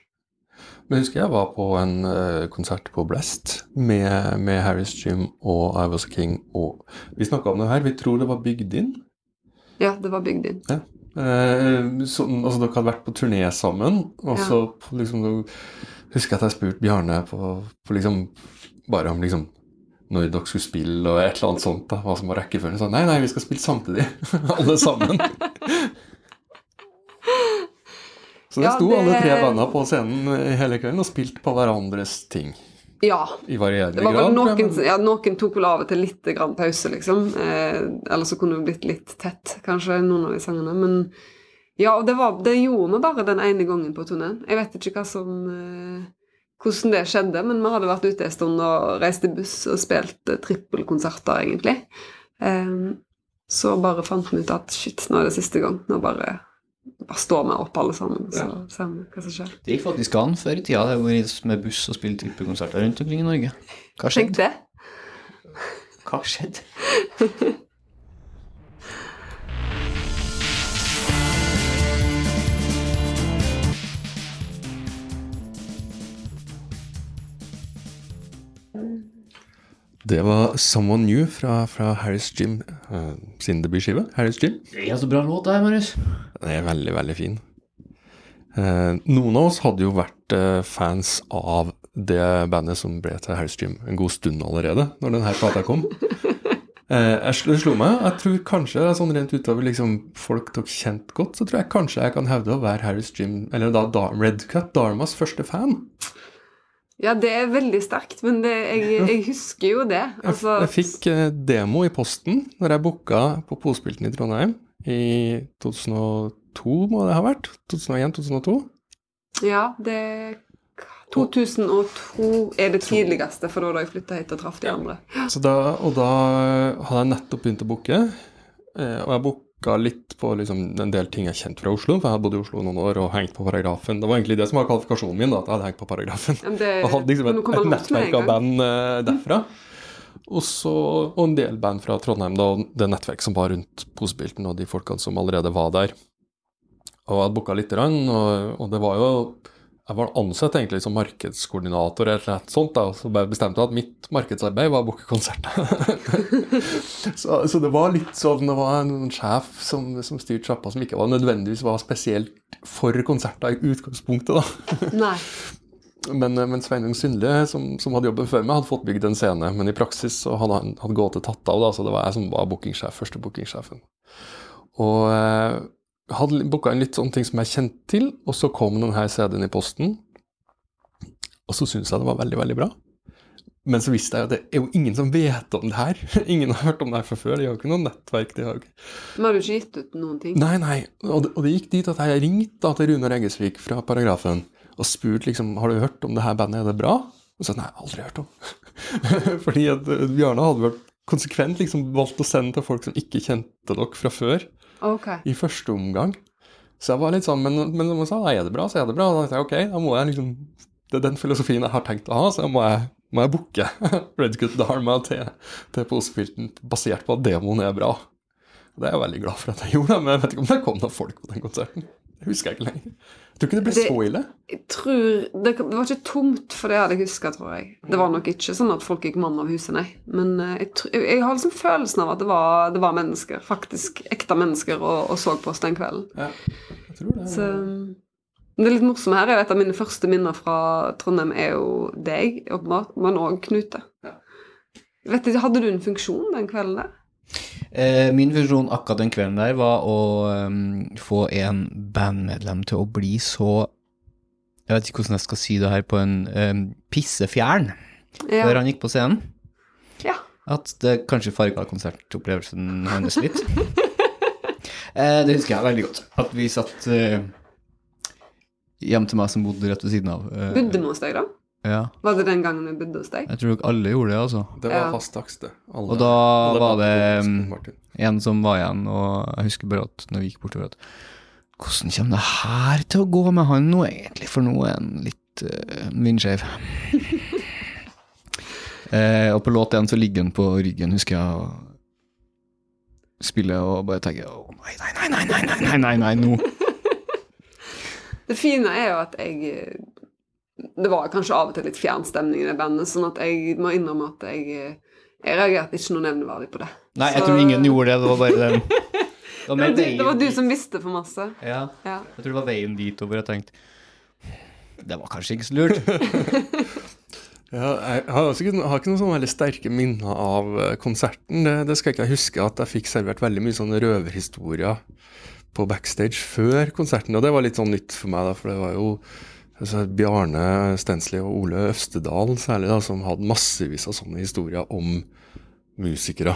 Men jeg husker jeg var på en uh, konsert på Blast med, med Harris Stream og I Was a King. Og vi snakka om det her. Vi tror det var bygd inn. Ja, det var bygd inn. Ja. Uh, så, altså Dere hadde vært på turné sammen, og Ja. så liksom, da husker at jeg spurte Bjarne på, på liksom, bare om liksom når dere skulle spille og et eller annet sånt, da, hva som var rekkefølgen. Så, nei, nei, vi skal spille samtidig. alle sammen. Så det Ja, sto det- alle tre banda på scenen hele kvelden og spilte på hverandres ting. Ja. I varierende var grad. noen, men- ja, noen tok vel av og til litt grann pause, liksom. Eh, eller så kunne det blitt litt tett, kanskje, noen av de sangene. Men ja, og det, var, det gjorde vi bare den ene gangen på turneen. Jeg vet ikke hva som eh, hvordan det skjedde, men vi hadde vært ute en stund og reist i buss og spilt eh, trippelkonserter, egentlig. Eh, så bare fant vi ut at shit, nå er det siste gang. Nå bare, bare står vi opp alle sammen, så ser vi hva som skjer. Det gikk faktisk an før i tida det var med buss og spilt trippelkonserter rundt omkring i Norge. Hva skjedde? Hva skjedde? Det var 'Someone New' fra, fra Harris Jim uh, sin debutskive. Harris Jim. Det er så bra låt, det her, Marius. Den er veldig, veldig fin. Uh, noen av oss hadde jo vært uh, fans av det bandet som ble til Harris Jim en god stund allerede, når denne plata kom. Eh, jeg slo, meg, jeg tror kanskje sånn rent utover liksom, folk dere kjent godt, så tror jeg kanskje jeg kan hevde å være Harris Jim, eller da, da Red Cut, Dharmas første fan. Ja, det er veldig sterkt, men det, jeg, jeg husker jo det. Altså, Jeg fikk eh, demo i posten når jeg booka på Pospilten i Trondheim i 2002, må det ha vært? 2001-2002? Ja, det 2002 er det tidligste, for da da jeg flytta hit og traff de andre. Så da, og da hadde jeg nettopp begynt å booke, eh, og jeg booka litt på liksom, en del ting jeg kjente fra Oslo, for jeg hadde bodd i Oslo noen år og hengt på Paragrafen. Det var egentlig det som var kvalifikasjonen min, da, at jeg hadde hengt på Paragrafen. Det, Og hadde liksom et, et nettverk av band uh, derfra. Og, så, og en del band fra Trondheim, da, og det nettverk som var rundt Posebilten, og de folkene som allerede var der. Og jeg hadde booka lite grann, og, og det var jo Jeg var ansatt egentlig som markedskoordinator eller noe sånt, da, og så bestemte jeg at mitt markedsarbeid var å booke konserter. så, så det var litt sånn Det var en sjef som, som styrte sjappa, som ikke var nødvendigvis var spesielt for konserter i utgangspunktet, da. Nei. Men, men Sveinung Sundle, som, som hadde jobben før meg, hadde fått bygd en scene. Men i praksis så hadde han hadde gått til tatt av, da, så det var jeg som var bookingsjef, første bookingsjefen. Og eh, hadde booka inn litt sånne ting som jeg kjente til, og så kom denne CD-en i posten. Og så syntes jeg det var veldig, veldig bra. Men så visste jeg at det er jo ingen som vet om det her. Ingen har hørt om det her fra før. De har jo ikke noe nettverk. de har Men ikke... du ikke gitt ut noen ting. Nei, nei. Og det, og det gikk dit at jeg ringte til Runar Eggesvik fra Paragrafen og spurte liksom, har du hørt om det her bandet, er det bra? Og så nei, aldri hørt om. Fordi at eh, Bjarne hadde vært konsekvent liksom valgt å sende til folk som ikke kjente dere fra før, Ok. i første omgang. Så jeg var litt sånn, men, men som man sa er det bra, så er det bra. Da tenkte jeg ok, da må jeg liksom, det er den filosofien jeg har tenkt å ha, så da må jeg, må jeg booke Red Good Dharma til, til posefilten basert på at demoen er bra. Det er jeg veldig glad for at jeg gjorde, men jeg vet ikke om det kom noen folk på den konserten. Det husker jeg ikke lenger. Jeg tror ikke det ble Det- så ille. Jeg tror, det, det var ikke tomt, for det hadde jeg huska, tror jeg. Det var nok ikke sånn at folk gikk mann av huset, nei. Men eh, jeg, jeg, jeg har liksom følelsen av at det var, det var mennesker, faktisk ekte mennesker, og, og så på oss den kvelden. Ja, jeg tror det. Så det er litt morsomt her. Jeg vet at Mine første minner fra Trondheim er jo deg, åpenbart, men òg Knute. Ja. vet du, Hadde du en funksjon den kvelden der? Eh, min funksjon akkurat den kvelden der var å få en bandmedlem til å bli så Jeg vet ikke hvordan jeg skal si det her på en um, pissefjern Ja. før han gikk på scenen. ja. At det kanskje farga konsertopplevelsen hans litt. eh, det husker jeg veldig godt. At vi satt uh, hjem til meg som bodde rett ved siden av. Uh, Bodde vi hos deg, da? Ja, Var det den gangen vi bodde hos deg? jeg tror nok alle gjorde det, altså. Det var Ja. fast dags, det. Alle- Og da alle var det, um, En som var igjen, og jeg husker bare at når vi gikk bortover at Hvordan kommer det her til å gå med han nå, egentlig? For nå er han litt uh, vindskeiv. eh, og på låt én så ligger han på ryggen, husker jeg, og spiller og bare tenker Å, nei, nei, nei, nei, nei, nei, nei, nei, nå. Det fine er jo at jeg eh, Det var kanskje av og til litt fjern stemning i det bandet, sånn at jeg må innrømme at jeg eh, Jeg reagerte ikke noe nevneverdig på det. Nei, jeg Så- tror ingen gjorde det. Det var bare den Det var, Det var, du, det var du som visste for masse. Ja, Ja. jeg tror det var veien dit over jeg tenkte Det var kanskje ikke så lurt. Ja, jeg har, også, jeg har ikke noen sånne veldig sterke minner av eh, konserten. Det, det skal ikke huske at jeg fikk servert veldig mye sånne røverhistorier på backstage før konserten. Og det var litt sånn nytt for meg, da, for det var jo altså Bjarne Stensli og Ole Øvstedal særlig, da, som hadde massevis av sånne historier om musikere.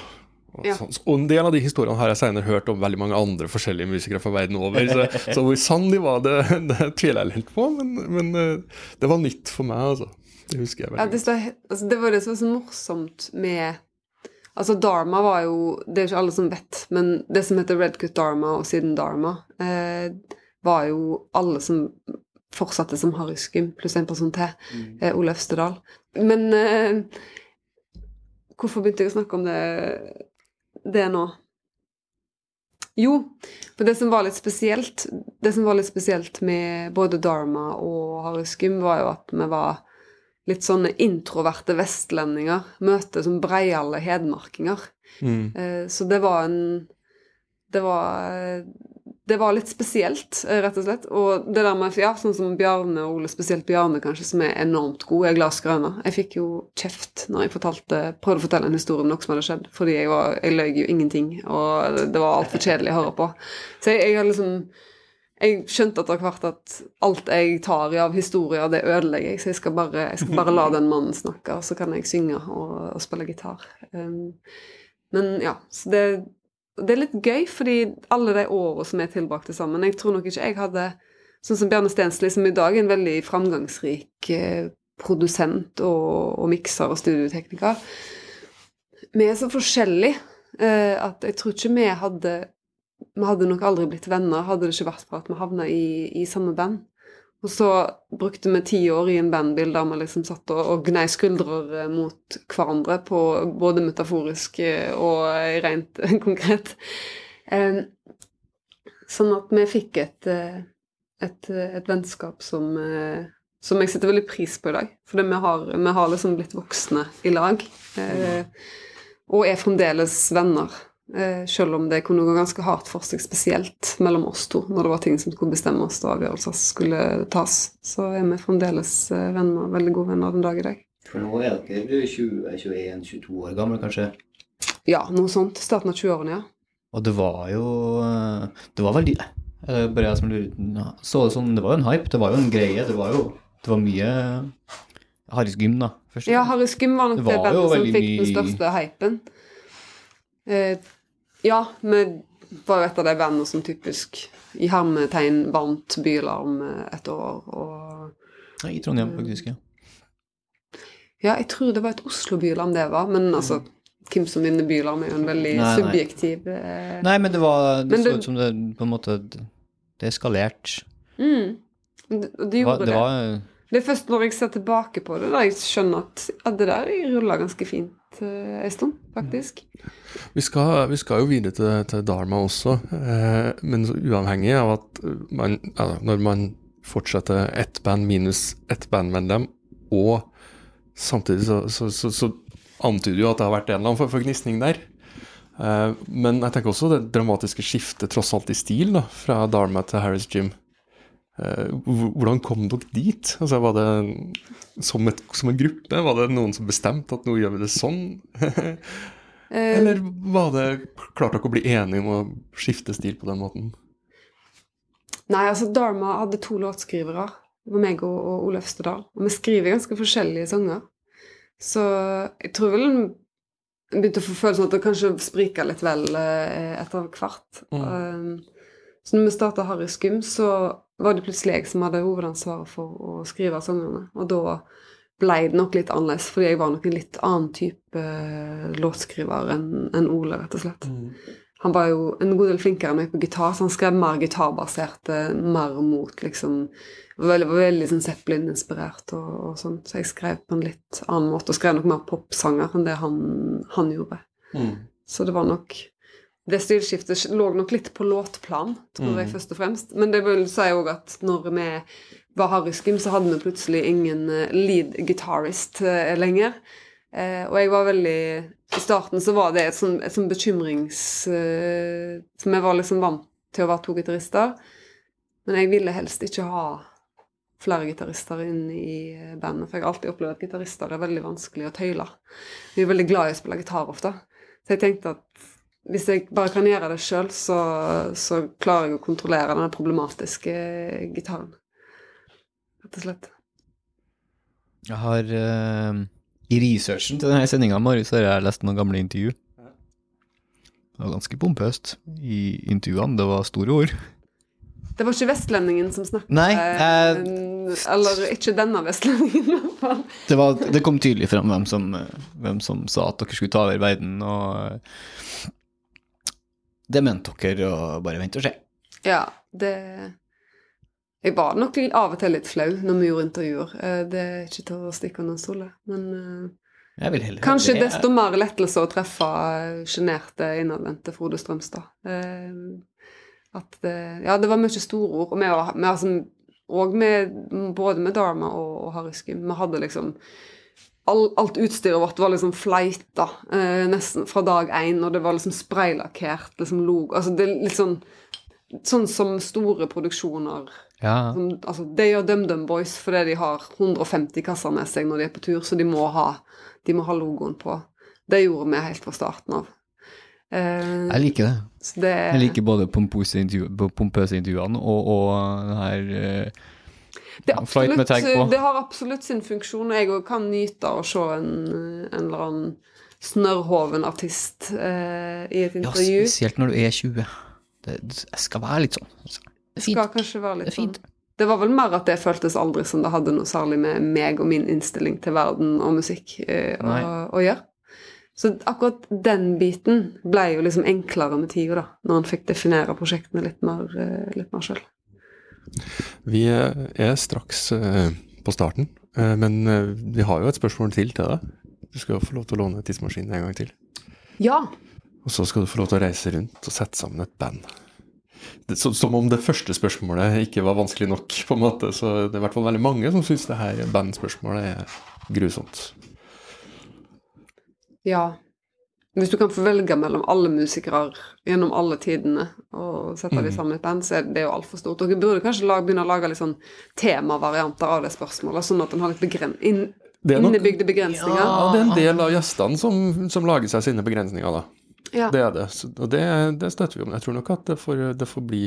Og, Ja. sånn- og en del av de historiene har jeg senere hørt om veldig mange andre forskjellige musikere fra verden over. Så, så hvor sann de var, det, det tviler jeg litt på, men, men eh, det var nytt for meg, altså. Det husker jeg Ja, veldig det, Ja, altså, det var det som var så morsomt med Altså, Dharma var jo Det er ikke alle som vet, men det som heter Redcut Dharma og siden Dharma, eh, var jo alle som fortsatte som Harry Skum, pluss en person til, mm. Ole Øvstedal. Men eh, hvorfor begynte jeg å snakke om det, det nå? Jo, for det som var litt spesielt Det som var litt spesielt med både Dharma og Harry Skum, var jo at vi var litt sånne introverte vestlendinger. Møte som breiale hedmarkinger. Mm. Eh, Så det var en Det var Det var litt spesielt, eh, rett og slett. Og det der med ja, sånn som Bjarne og Ole, spesielt Bjarne kanskje, som er enormt god, er glassgrønne. Jeg fikk jo kjeft når jeg fortalte, prøvde å fortelle en historie om noe som hadde skjedd, fordi jeg, var, jeg løy jo ingenting, og det var altfor kjedelig å høre på. Så jeg, jeg liksom jeg skjønte etter hvert at alt jeg tar i av historier, det ødelegger jeg. Så jeg skal bare, jeg skal bare la den mannen snakke, og så kan jeg synge og, og spille gitar. Um, men ja, så det, det er litt gøy, fordi alle de årene som er tilbrakte sammen Jeg tror nok ikke jeg hadde Sånn som Bjarne Stensli, som i dag er en veldig framgangsrik eh, produsent og, og mikser og studiotekniker. Vi er så forskjellige eh, at jeg tror ikke vi hadde vi hadde nok aldri blitt venner hadde det ikke vært for at vi havna i, i samme band. Og så brukte vi ti år i en bandbil der vi liksom satt og, og gnei skuldrer eh, mot hverandre, på både metaforisk eh, og eh, rent konkret. Sånn at vi fikk et, et, et vennskap som, som jeg setter veldig pris på i dag. For vi har, vi har liksom blitt voksne i lag. Og er fremdeles venner. Eh, selv om det kunne gå ganske hardt for seg, spesielt mellom oss to, når det var ting som skulle bestemmes og avgjørelser skulle tas. Så er vi fremdeles eh, venner, veldig gode venner den dag i dag. For nå er dere 20-21-22 år gamle, kanskje? Ja, noe sånt. Starten av 20-årene, ja. Og det var jo eh, Det var veldig Bare jeg som lurer Så det sånn Det var jo en hype. Det var jo en greie. Det var jo Det var mye Harris Gym, da. Først. Ja, Harry Gym var nok Det det, bandet som fikk den største hypen. Eh, ja, vi var jo et av de bandene som typisk i hermetegn vant Bylarm eh, et år. Og ja, I Trondheim, faktisk. ja. ja, jeg tror det var et Oslo-bylarm det var, men altså hvem som vinner Bylarm, er jo en veldig Nei, nei. subjektiv eh, Nei, men det var Det Men så ut som det på en måte Det eskalerte. mm. Det, det Det var, gjorde det det. var Det er først når jeg ser tilbake på det, da jeg skjønner at ja, det der rulla ganske fint eh, en faktisk. Vi skal, vi skal jo videre til, til Dharma også, eh, men uavhengig av at man, ja, når man fortsetter ett band minus ett bandmedlem, og samtidig så, så, så, så antyder jo at det har vært en eller annen form for gnisning der. Eh, men jeg tenker også det dramatiske skiftet tross alt i stil da, fra Dharma til Harris Gym. Eh, hvor- hvordan kom dere dit? Altså, var det som, et, som en gruppe? Var det noen som bestemte at nå gjør vi det sånn? Eh, Eller var det klart dere å bli enige om å skifte stil på den måten? Nei, altså Dharma hadde to låtskrivere. Det var meg og, og Ole Øvstedal. Og vi skriver ganske forskjellige sanger. Så jeg tror vel en begynte å få følelsen at det kanskje sprika litt vel eh, etter hvert. Mm. så når vi starta Harry Skum, så var det plutselig jeg som hadde hovedansvaret for å skrive sangene. Og da ble det nok litt annerledes, fordi jeg var nok en litt annen type eh, låtskriver enn Ole, rett og slett. Han var jo en god del flinkere enn meg på gitar, så han skrev mer gitarbaserte, mer mot liksom var veldig sånn Zeppelin-inspirert og, og sånn. Så jeg skrev på en litt annen måte, og skrev nok mer popsanger enn det han, han gjorde. Så det var nok Det stilskiftet lå nok litt på låtplan, tror jeg først og fremst. Men det vil si òg at når vi var Harry Skim, så hadde vi plutselig ingen eh, lead guitarist eh, lenger. Eh, og jeg var veldig I starten så var det et sånn, et sånn bekymrings... Som jeg var liksom vant til å være to gitarister. Men jeg ville helst ikke ha flere gitarister inn i bandet, for jeg har alltid opplevd at gitarister er veldig vanskelig å tøyle. Vi er veldig glad i å spille gitar ofte. Så jeg tenkte at hvis jeg bare kan gjøre det sjøl, så, så klarer jeg å kontrollere den problematiske gitaren. rett og slett. Jeg har uh, I researchen til denne sendinga, har jeg lest noen gamle intervju. Det var ganske pompøst i intervjuene. Det var store ord. Det var ikke vestlendingen som snakket. Nei, eh, eller ikke denne vestlendingen, i hvert fall. Det, var, det kom tydelig fram hvem som, hvem som sa at dere skulle ta over verden, og eh, det mente dere å bare vente og se. Ja, det Jeg var nok av og til litt flau når vi gjorde intervjuer. Eh, Det er ikke til å stikke under stol, men eh, Jeg vil heller kanskje det. desto mer lettelse å treffe eh, sjenerte, innadvendte Frode Strømstad. At det Ja, det var mye store ord. Og vi var sånn og med, både med Dharma og, og Hariski. Vi hadde liksom all, Alt utstyret vårt var liksom fleita eh, nesten fra dag én, og det var liksom spraylakkert. liksom logo, altså det er litt sånn Sånn som store produksjoner Ja. som, altså, De gjør DumDum Boys fordi de har 150 kasser med seg når de er på tur, så de må ha, de må ha logoen på. Det gjorde vi helt fra starten av. Uh, Jeg liker det. så det Jeg liker både pompøse intervjuene og, og den her eh, Det, absolutt, det har absolutt sin funksjon, og jeg òg kan nyte av å se en, en eller annen snørrhoven artist eh, i et intervju. Ja, spesielt når du er 20. Det, det skal være litt sånn. Det er fint. Skal kanskje være litt sånn. Det var vel mer at det føltes aldri som det hadde noe særlig med meg og min innstilling til verden og musikk eh, å, å gjøre. Så akkurat den biten ble jo liksom enklere med tida, da, når en fikk definere prosjektene litt mer, eh, litt mer sjøl. Vi eh, er straks eh, på starten, eh, men vi har jo et spørsmål til til deg. Du skal jo få lov til å låne tidsmaskinen en gang til. Ja. Og så skal du få lov til å reise rundt og sette sammen et band. Som om det første spørsmålet ikke var vanskelig nok, på en måte. Så det er i hvert fall veldig mange som syns det her bandspørsmålet er grusomt. Ja. Hvis du kan få velge mellom alle musikere gjennom alle tidene og sette dem sammen i et band, så er det jo altfor stort. Dere burde kanskje lage, begynne å lage litt sånn temavarianter av det spørsmålet, sånn at en har litt begren inn, nok- innebygde begrensninger. Ja, det er en del av gjestene som, som lager seg sine begrensninger, da. Ja. Det er det. Og det, det støtter vi om. Jeg tror nok at det får, det får bli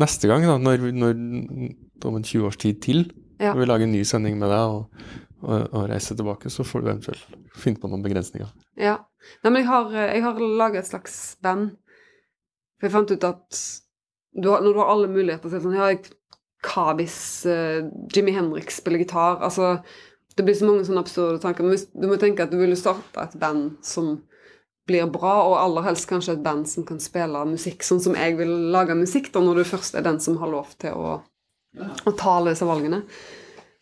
neste gang, da, når, når om en 20 års tid til, Ja. når vi lager en ny sending med deg og, og, reise tilbake, så får du eventuelt finne på noen begrensninger. Ja. Nei, men jeg har, jeg har laget et slags band. For jeg fant ut at du har, når du har alle muligheter til sånn Ja, hva hvis uh, Jimmy Henrik spiller gitar? Altså, det blir så mange sånne absurde tanker. Men hvis, du må tenke at du vil starte et band som blir bra, og aller helst kanskje et band som kan spille musikk sånn som jeg vil lage musikk, da, når du først er den som har lov til å, å ta alle disse valgene.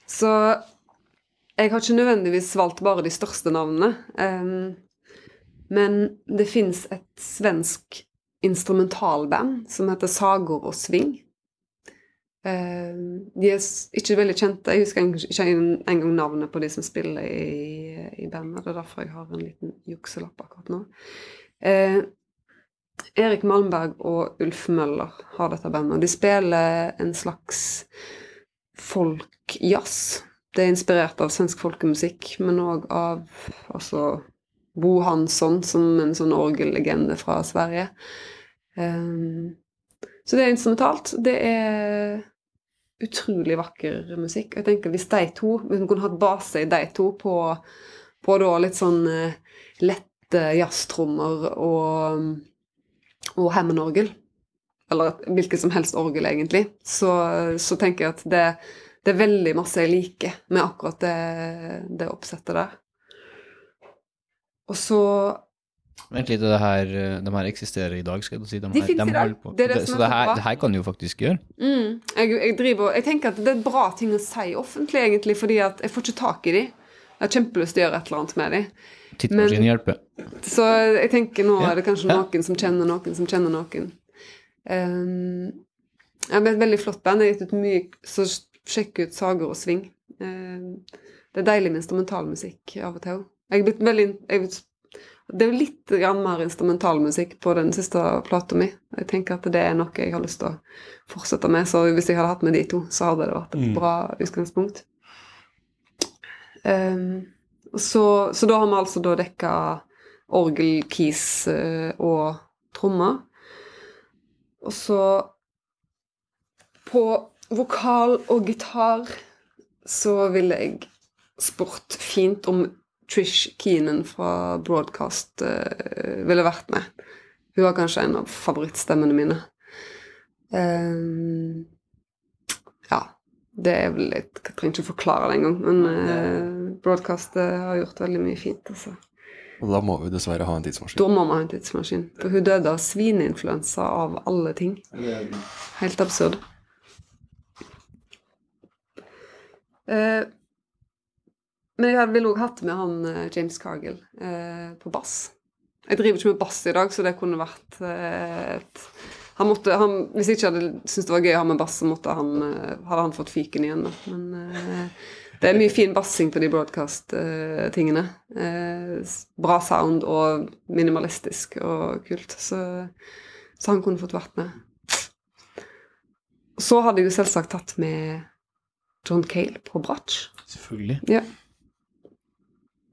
Så jeg har ikke nødvendigvis valgt bare de største navnene. Um, men det fins et svensk instrumentalband som heter Sagor og Sving. Ehm, de er ikke veldig kjente. Jeg husker en- ikke en- engang navnet på de som spiller i, i bandet. Det er derfor jeg har en liten jukselapp akkurat nå. Uh, Erik Malmberg og Ulf Møller har dette bandet. De spiller en slags folkjazz. Det er inspirert av svensk folkemusikk, men òg av altså, Bo Hansson, som en sånn orgellegende fra Sverige. Um, så det er instrumentalt. Det er utrolig vakker musikk. Og jeg tenker hvis de to Hvis vi kunne hatt base i de to på, på da litt sånn uh, lette jazztrommer og, og Hammond-orgel, eller hvilket som helst orgel, egentlig, så, så tenker jeg at det, det er veldig masse jeg liker med akkurat det, det oppsettet der. Og så Vent litt, det her, de her eksisterer i dag, skal du si. De De her, finnes i dag. Det det så det her, det her kan du jo faktisk gjøre. Mm. Jeg, jeg, driver, jeg tenker at det er bra ting å si offentlig, egentlig, fordi at jeg får ikke tak i de. Jeg har kjempelyst til å gjøre et eller annet med de. Tidsmaskinen hjelper. Så jeg tenker nå er det kanskje ja. noen som kjenner noen som kjenner noen. Um, har men et veldig flott band. Jeg har gitt ut mye, så sjekk ut Sager og Sving. Um, det er deilig med instrumentalmusikk av og til. Jeg er blitt veldig er blitt- Det er litt mer instrumentalmusikk på den siste plata mi. Jeg tenker at det er noe jeg har lyst til å fortsette med, så hvis jeg hadde hatt med de to, så hadde det vært et Mm. bra utgangspunkt. Um, så, så da har vi altså da dekka orgel, keys eh, og trommer. Og så på vokal og gitar så ville jeg spurt fint om Trish Keenan fra Broadcast uh, ville vært med. Hun var kanskje en av favorittstemmene mine. Um, ja. Det er vel litt Jeg trenger ikke forklare det engang, men uh, Broadcast uh, har gjort veldig mye fint. altså. Og da må vi dessverre ha en tidsmaskin. Da må vi ha en tidsmaskin. For hun døde av svineinfluensa av alle ting. Helt absurd. Eh, men jeg ville òg hatt med han eh, James Cargill uh, på bass. Jeg driver ikke med bass i dag, så det kunne vært et han måtte, han, Hvis jeg ikke hadde syntes det var gøy å ha med bass, så han, hadde han fått fiken igjen. Da. Men det er mye fin bassing på de broadcast-tingene. bra sound og minimalistisk og kult. Så, så han kunne fått vært med. Så hadde jeg jo selvsagt tatt med John Cale på bratsj. Selvfølgelig. Ja.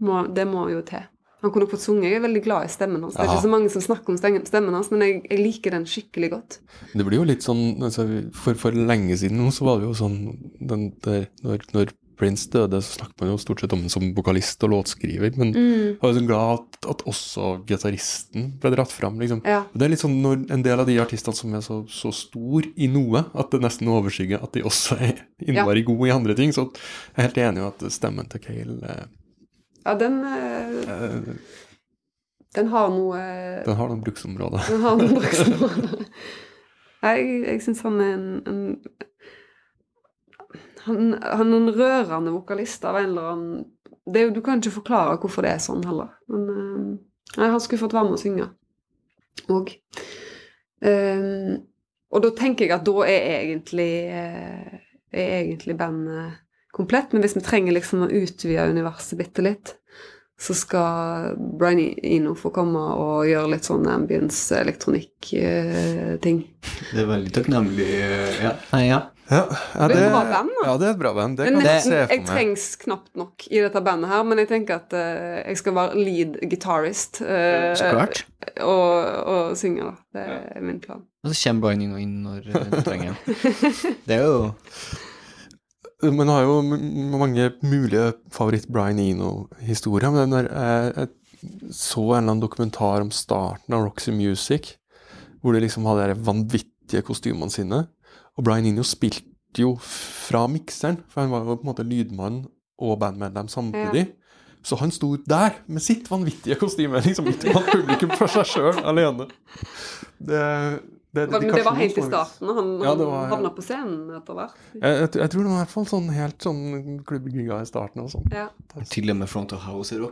Må, det må jo til. Han kunne fått sunget. Jeg er veldig glad i stemmen hans. Det er ikke så mange som snakker om stemmen stemmen hans, men jeg, jeg liker den skikkelig godt. Det blir jo litt sånn altså, for, for lenge siden nå så var det jo sånn den der, når, når Prince døde, så snakket man jo stort sett om ham som vokalist og låtskriver. Men jeg var jo glad at, at også gitaristen ble dratt fram. liksom. Ja. Det er litt sånn når en del av de artistene som er så, så stor i noe, at det nesten overskygger at de også er innmari gode i andre ting. Så jeg er helt enig i at stemmen til Cale eh, Ja, den eh, eh, Den har noe eh, den har noen bruksområder. Den har noen bruksområder. Jeg, jeg syns han er en, en han, han er en rørende vokalist av en eller annen det Du kan ikke forklare hvorfor det er sånn heller. Men eh, nei, han skulle fått være med å synge òg. og da tenker jeg at da er egentlig, eh, er egentlig bandet komplett. Men hvis vi trenger liksom å utvide universet bitte litt, så skal Brian Eno få komme og gjøre litt sånn ambience elektronikk-ting. Det er veldig takknemlig. eh, Ja. Nei, ja. Ja, ja, Det er et bra band, da. Ja, det er et bra band. Det kan jeg se for meg. Jeg trengs knapt nok i dette bandet her, men jeg tenker at uh, jeg skal være lead guitarist Uh, Så klart. og, og synge, da. Det er min plan. Og så kommer Brian inn og inn når eh, du trenger ham. Det er jo Man har jo mange mulige favoritt-Brian Eno-historier, men når jeg, jeg så en eller annen dokumentar om starten av Roxy Music, hvor de liksom hadde de vanvittige kostymene sine, og Brian Eno spilte jo fra mikseren, for han var jo på en måte lydmann og bandmedlem samtidig. Så han sto der med sitt vanvittige kostyme, liksom midt blant publikum for seg sjøl alene. Det, det, det, det var helt i starten, og han, Ja, han havna på scenen etter hvert. Jeg, jeg, jeg tror det var i hvert fall sånn helt sånn klubbgiga i starten og sånn. Ja. til og med Front of House er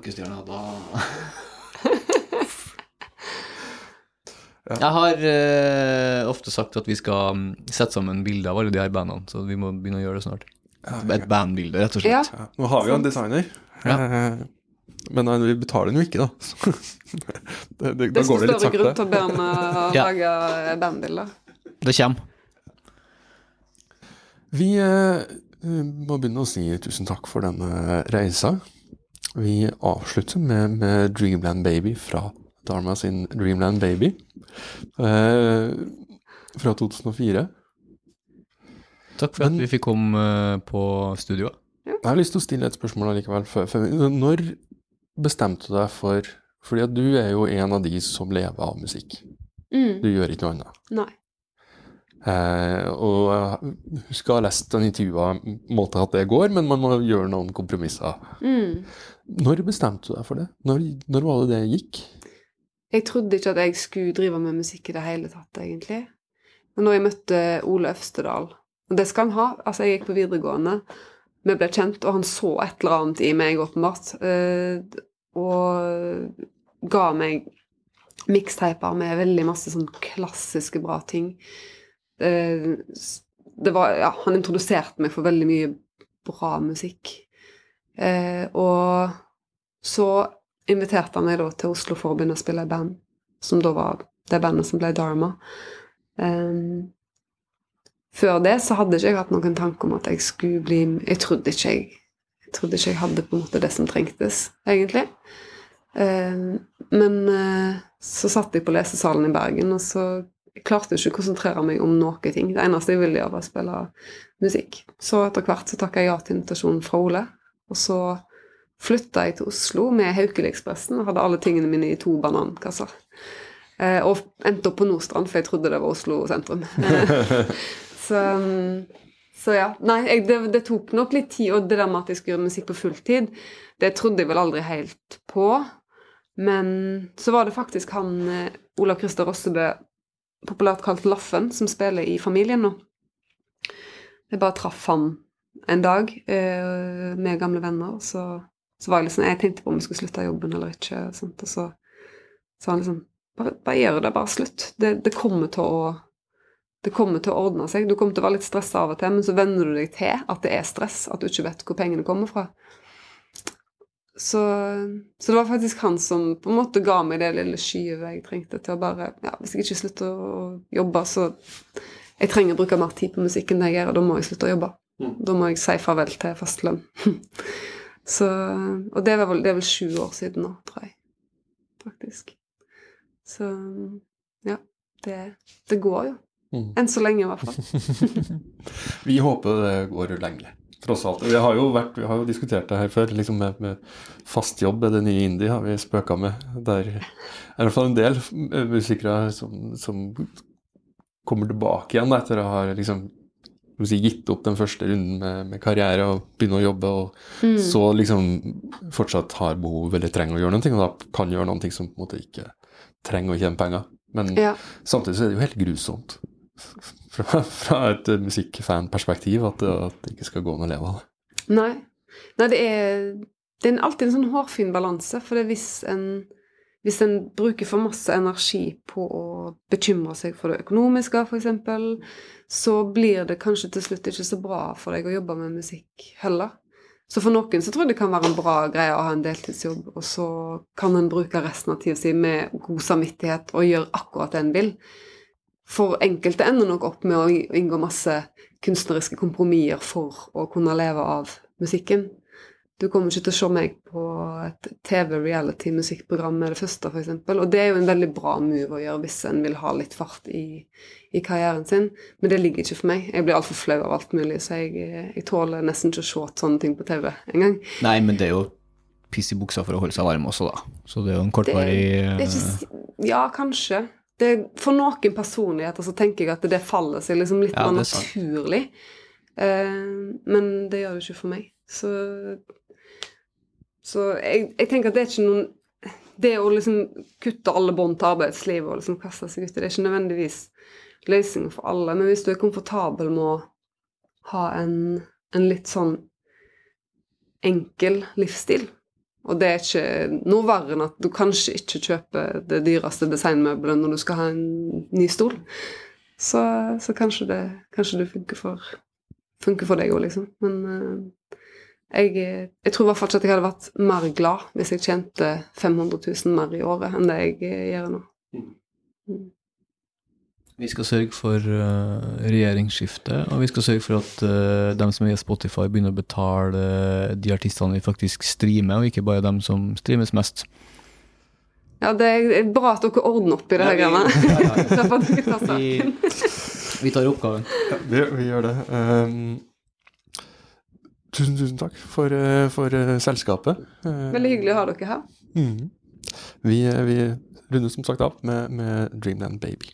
Da Jeg har uh, ofte sagt at vi skal mm, sette sammen bilder av alle de her bandene, så vi må begynne å gjøre det snart. Et bandbilde, rett og slett. Ja, nå har vi jo en designer, Ja. eh, men eh, vi betaler den jo ikke, da. Det, det, da går det litt større grunn til å be om å lage bandbilder. Det kommer. Vi eh, må begynne å si tusen takk for denne reisa. Vi avslutter med, med Dreamland Baby fra Dharma sin Dreamland Baby eh, fra 2004. Takk for at vi fikk komme eh, på studio. Jeg har lyst til å stille et spørsmål allikevel. Når bestemte du deg for Fordi at du er jo en av de som lever av musikk. Mm. Du gjør ikke noe annet. Nei. Eh, og jeg husker å ha lest en intervju av måte at det går, men man må gjøre noen kompromisser. Mm. Når bestemte du deg for det? Når, når var det det gikk? Jeg trodde ikke at jeg skulle drive med musikk i det hele tatt, egentlig. Men når jeg møtte Ole Øvstedal Og det skal han ha. Altså, jeg gikk på videregående, vi ble kjent, og han så et eller annet i meg, åpenbart. eh, Og ga meg miksteiper med veldig masse sånn klassiske bra ting. Eh, Det var Ja, han introduserte meg for veldig mye bra musikk. Eh, Og så inviterte han meg da til Oslo for å begynne å spille i band, som da var det bandet som ble Dharma. Um, før det så hadde ikke jeg hatt noen tanke om at jeg skulle bli Jeg trodde ikke jeg jeg trodde ikke jeg hadde på en måte det som trengtes, egentlig. Ehm, men eh, så satt jeg på lesesalen i Bergen, og så klarte jeg ikke å konsentrere meg om noen ting. Det eneste jeg ville gjøre, var å spille musikk. Så etter hvert så takka jeg ja til invitasjonen fra Ole. Og så flytta jeg til Oslo med Haukeli-ekspressen og hadde alle tingene mine i to banankasser. Eh, og endte opp på Nordstrand, for jeg trodde det var Oslo sentrum. Så, mm, så ja. Nei, jeg, det, det, tok nok litt tid. Og det der med at jeg skulle gjøre musikk på fulltid, det trodde jeg vel aldri helt på. Men så var det faktisk han eh, Olav Christer Rossebø, populært kalt Laffen, som spiller i Familien nå. Jeg bare traff han en dag eh, med gamle venner, og så, så var jeg liksom Jeg tenkte på om jeg skulle slutte jobben eller ikke, og, sånt, og så sa han liksom bare, bare gjør det, bare slutt. Det, det, kommer til å det kommer til å ordne seg. Du kommer til å være litt stressa av og til, men så venner du deg til at det er stress, at du ikke vet hvor pengene kommer fra. Så, så, det var faktisk han som på en måte ga meg det lille skyvet jeg trengte til å bare ja, Hvis jeg ikke slutter å jobbe, så Jeg trenger å bruke mer tid på musikken enn jeg gjør, og da må jeg slutte å jobbe. Mm. Da må jeg si farvel til fastlønn. så Og det vel, det er vel sju år siden nå, tror jeg. Faktisk. Så ja. Det, det går jo. Mm. Enn så lenge, i hvert fall. Vi håper det går lenge tross alt. Vi har jo, vært, vi har jo diskutert det her før. liksom med, med Fast jobb er det nye indie, har vi spøka med. Der er i hvert fall en del musikere som, som kommer tilbake igjen etter å ha liksom, si, gitt opp den første runden med, med karriere og begynne å jobbe, og mm. så liksom fortsatt har behov eller trenger å gjøre noe, og da kan gjøre noe som på en måte ikke trenger å tjene penger. Men ja. samtidig så er det jo helt grusomt fra, fra et musikkfanperspektiv at, at det ikke skal gå an å leve av det. Nei. Nei, det er, det er alltid en sånn hårfin balanse. For hvis en, hvis en bruker for masse energi på å bekymre seg for det økonomiske, f.eks., så blir det kanskje til slutt ikke så bra for deg å jobbe med musikk heller. Så for noen så tror jeg det kan være en bra greie å ha en deltidsjobb, og så kan en bruke resten av tida si med god samvittighet og gjøre akkurat det en vil for enkelte ender nok opp med å inngå masse kunstneriske kompromisser for å kunne leve av musikken. Du kommer ikke til å se meg på et TV-reality-musikkprogram med det første, f.eks. Og det er jo en veldig bra move å gjøre hvis en vil ha litt fart i, i karrieren sin. Men det ligger ikke for meg. Jeg blir altfor flau av alt mulig, så jeg, jeg, tåler nesten ikke å se sånne ting på TV engang. Nei, men det er jo piss i buksa for å holde seg varm også, da. Så det er jo en kortvarig Ja, kanskje det, For noen personligheter så tenker jeg at det faller seg liksom litt ja, mer naturlig. Uh, men det gjør det ikke for meg. Så, så jeg, jeg, tenker at det er ikke noen Det å liksom kutte alle bånd til arbeidslivet og liksom kaste seg ut i det, er ikke nødvendigvis løsningen for alle. Men hvis du er komfortabel med å ha en, en litt sånn enkel livsstil, og det er ikke noe verre enn at du kanskje ikke kjøper det dyreste designmøbelet når du skal ha en ny stol. Så, så kanskje, det, kanskje, det, funker for, funker for deg òg, liksom. Men uh, jeg, jeg, tror i hvert fall ikke at jeg hadde vært mer glad hvis jeg tjente 500 000 mer i året enn det jeg gjør nå. Mm. mm. Vi skal sørge for uh, regjeringsskifte, og vi skal sørge for at uh, dem som er i Spotify, begynner å betale uh, de artistene vi faktisk streamer, og ikke bare dem som streames mest. Ja, det er bra at dere ordner opp i det her greiene. Ja, ja, ja. vi, vi tar oppgaven. Ja, vi, vi gjør det. Um, tusen, tusen takk for, for selskapet. Veldig hyggelig å ha dere her. Mm. Vi, vi runder som sagt av med, med Dreamland Baby.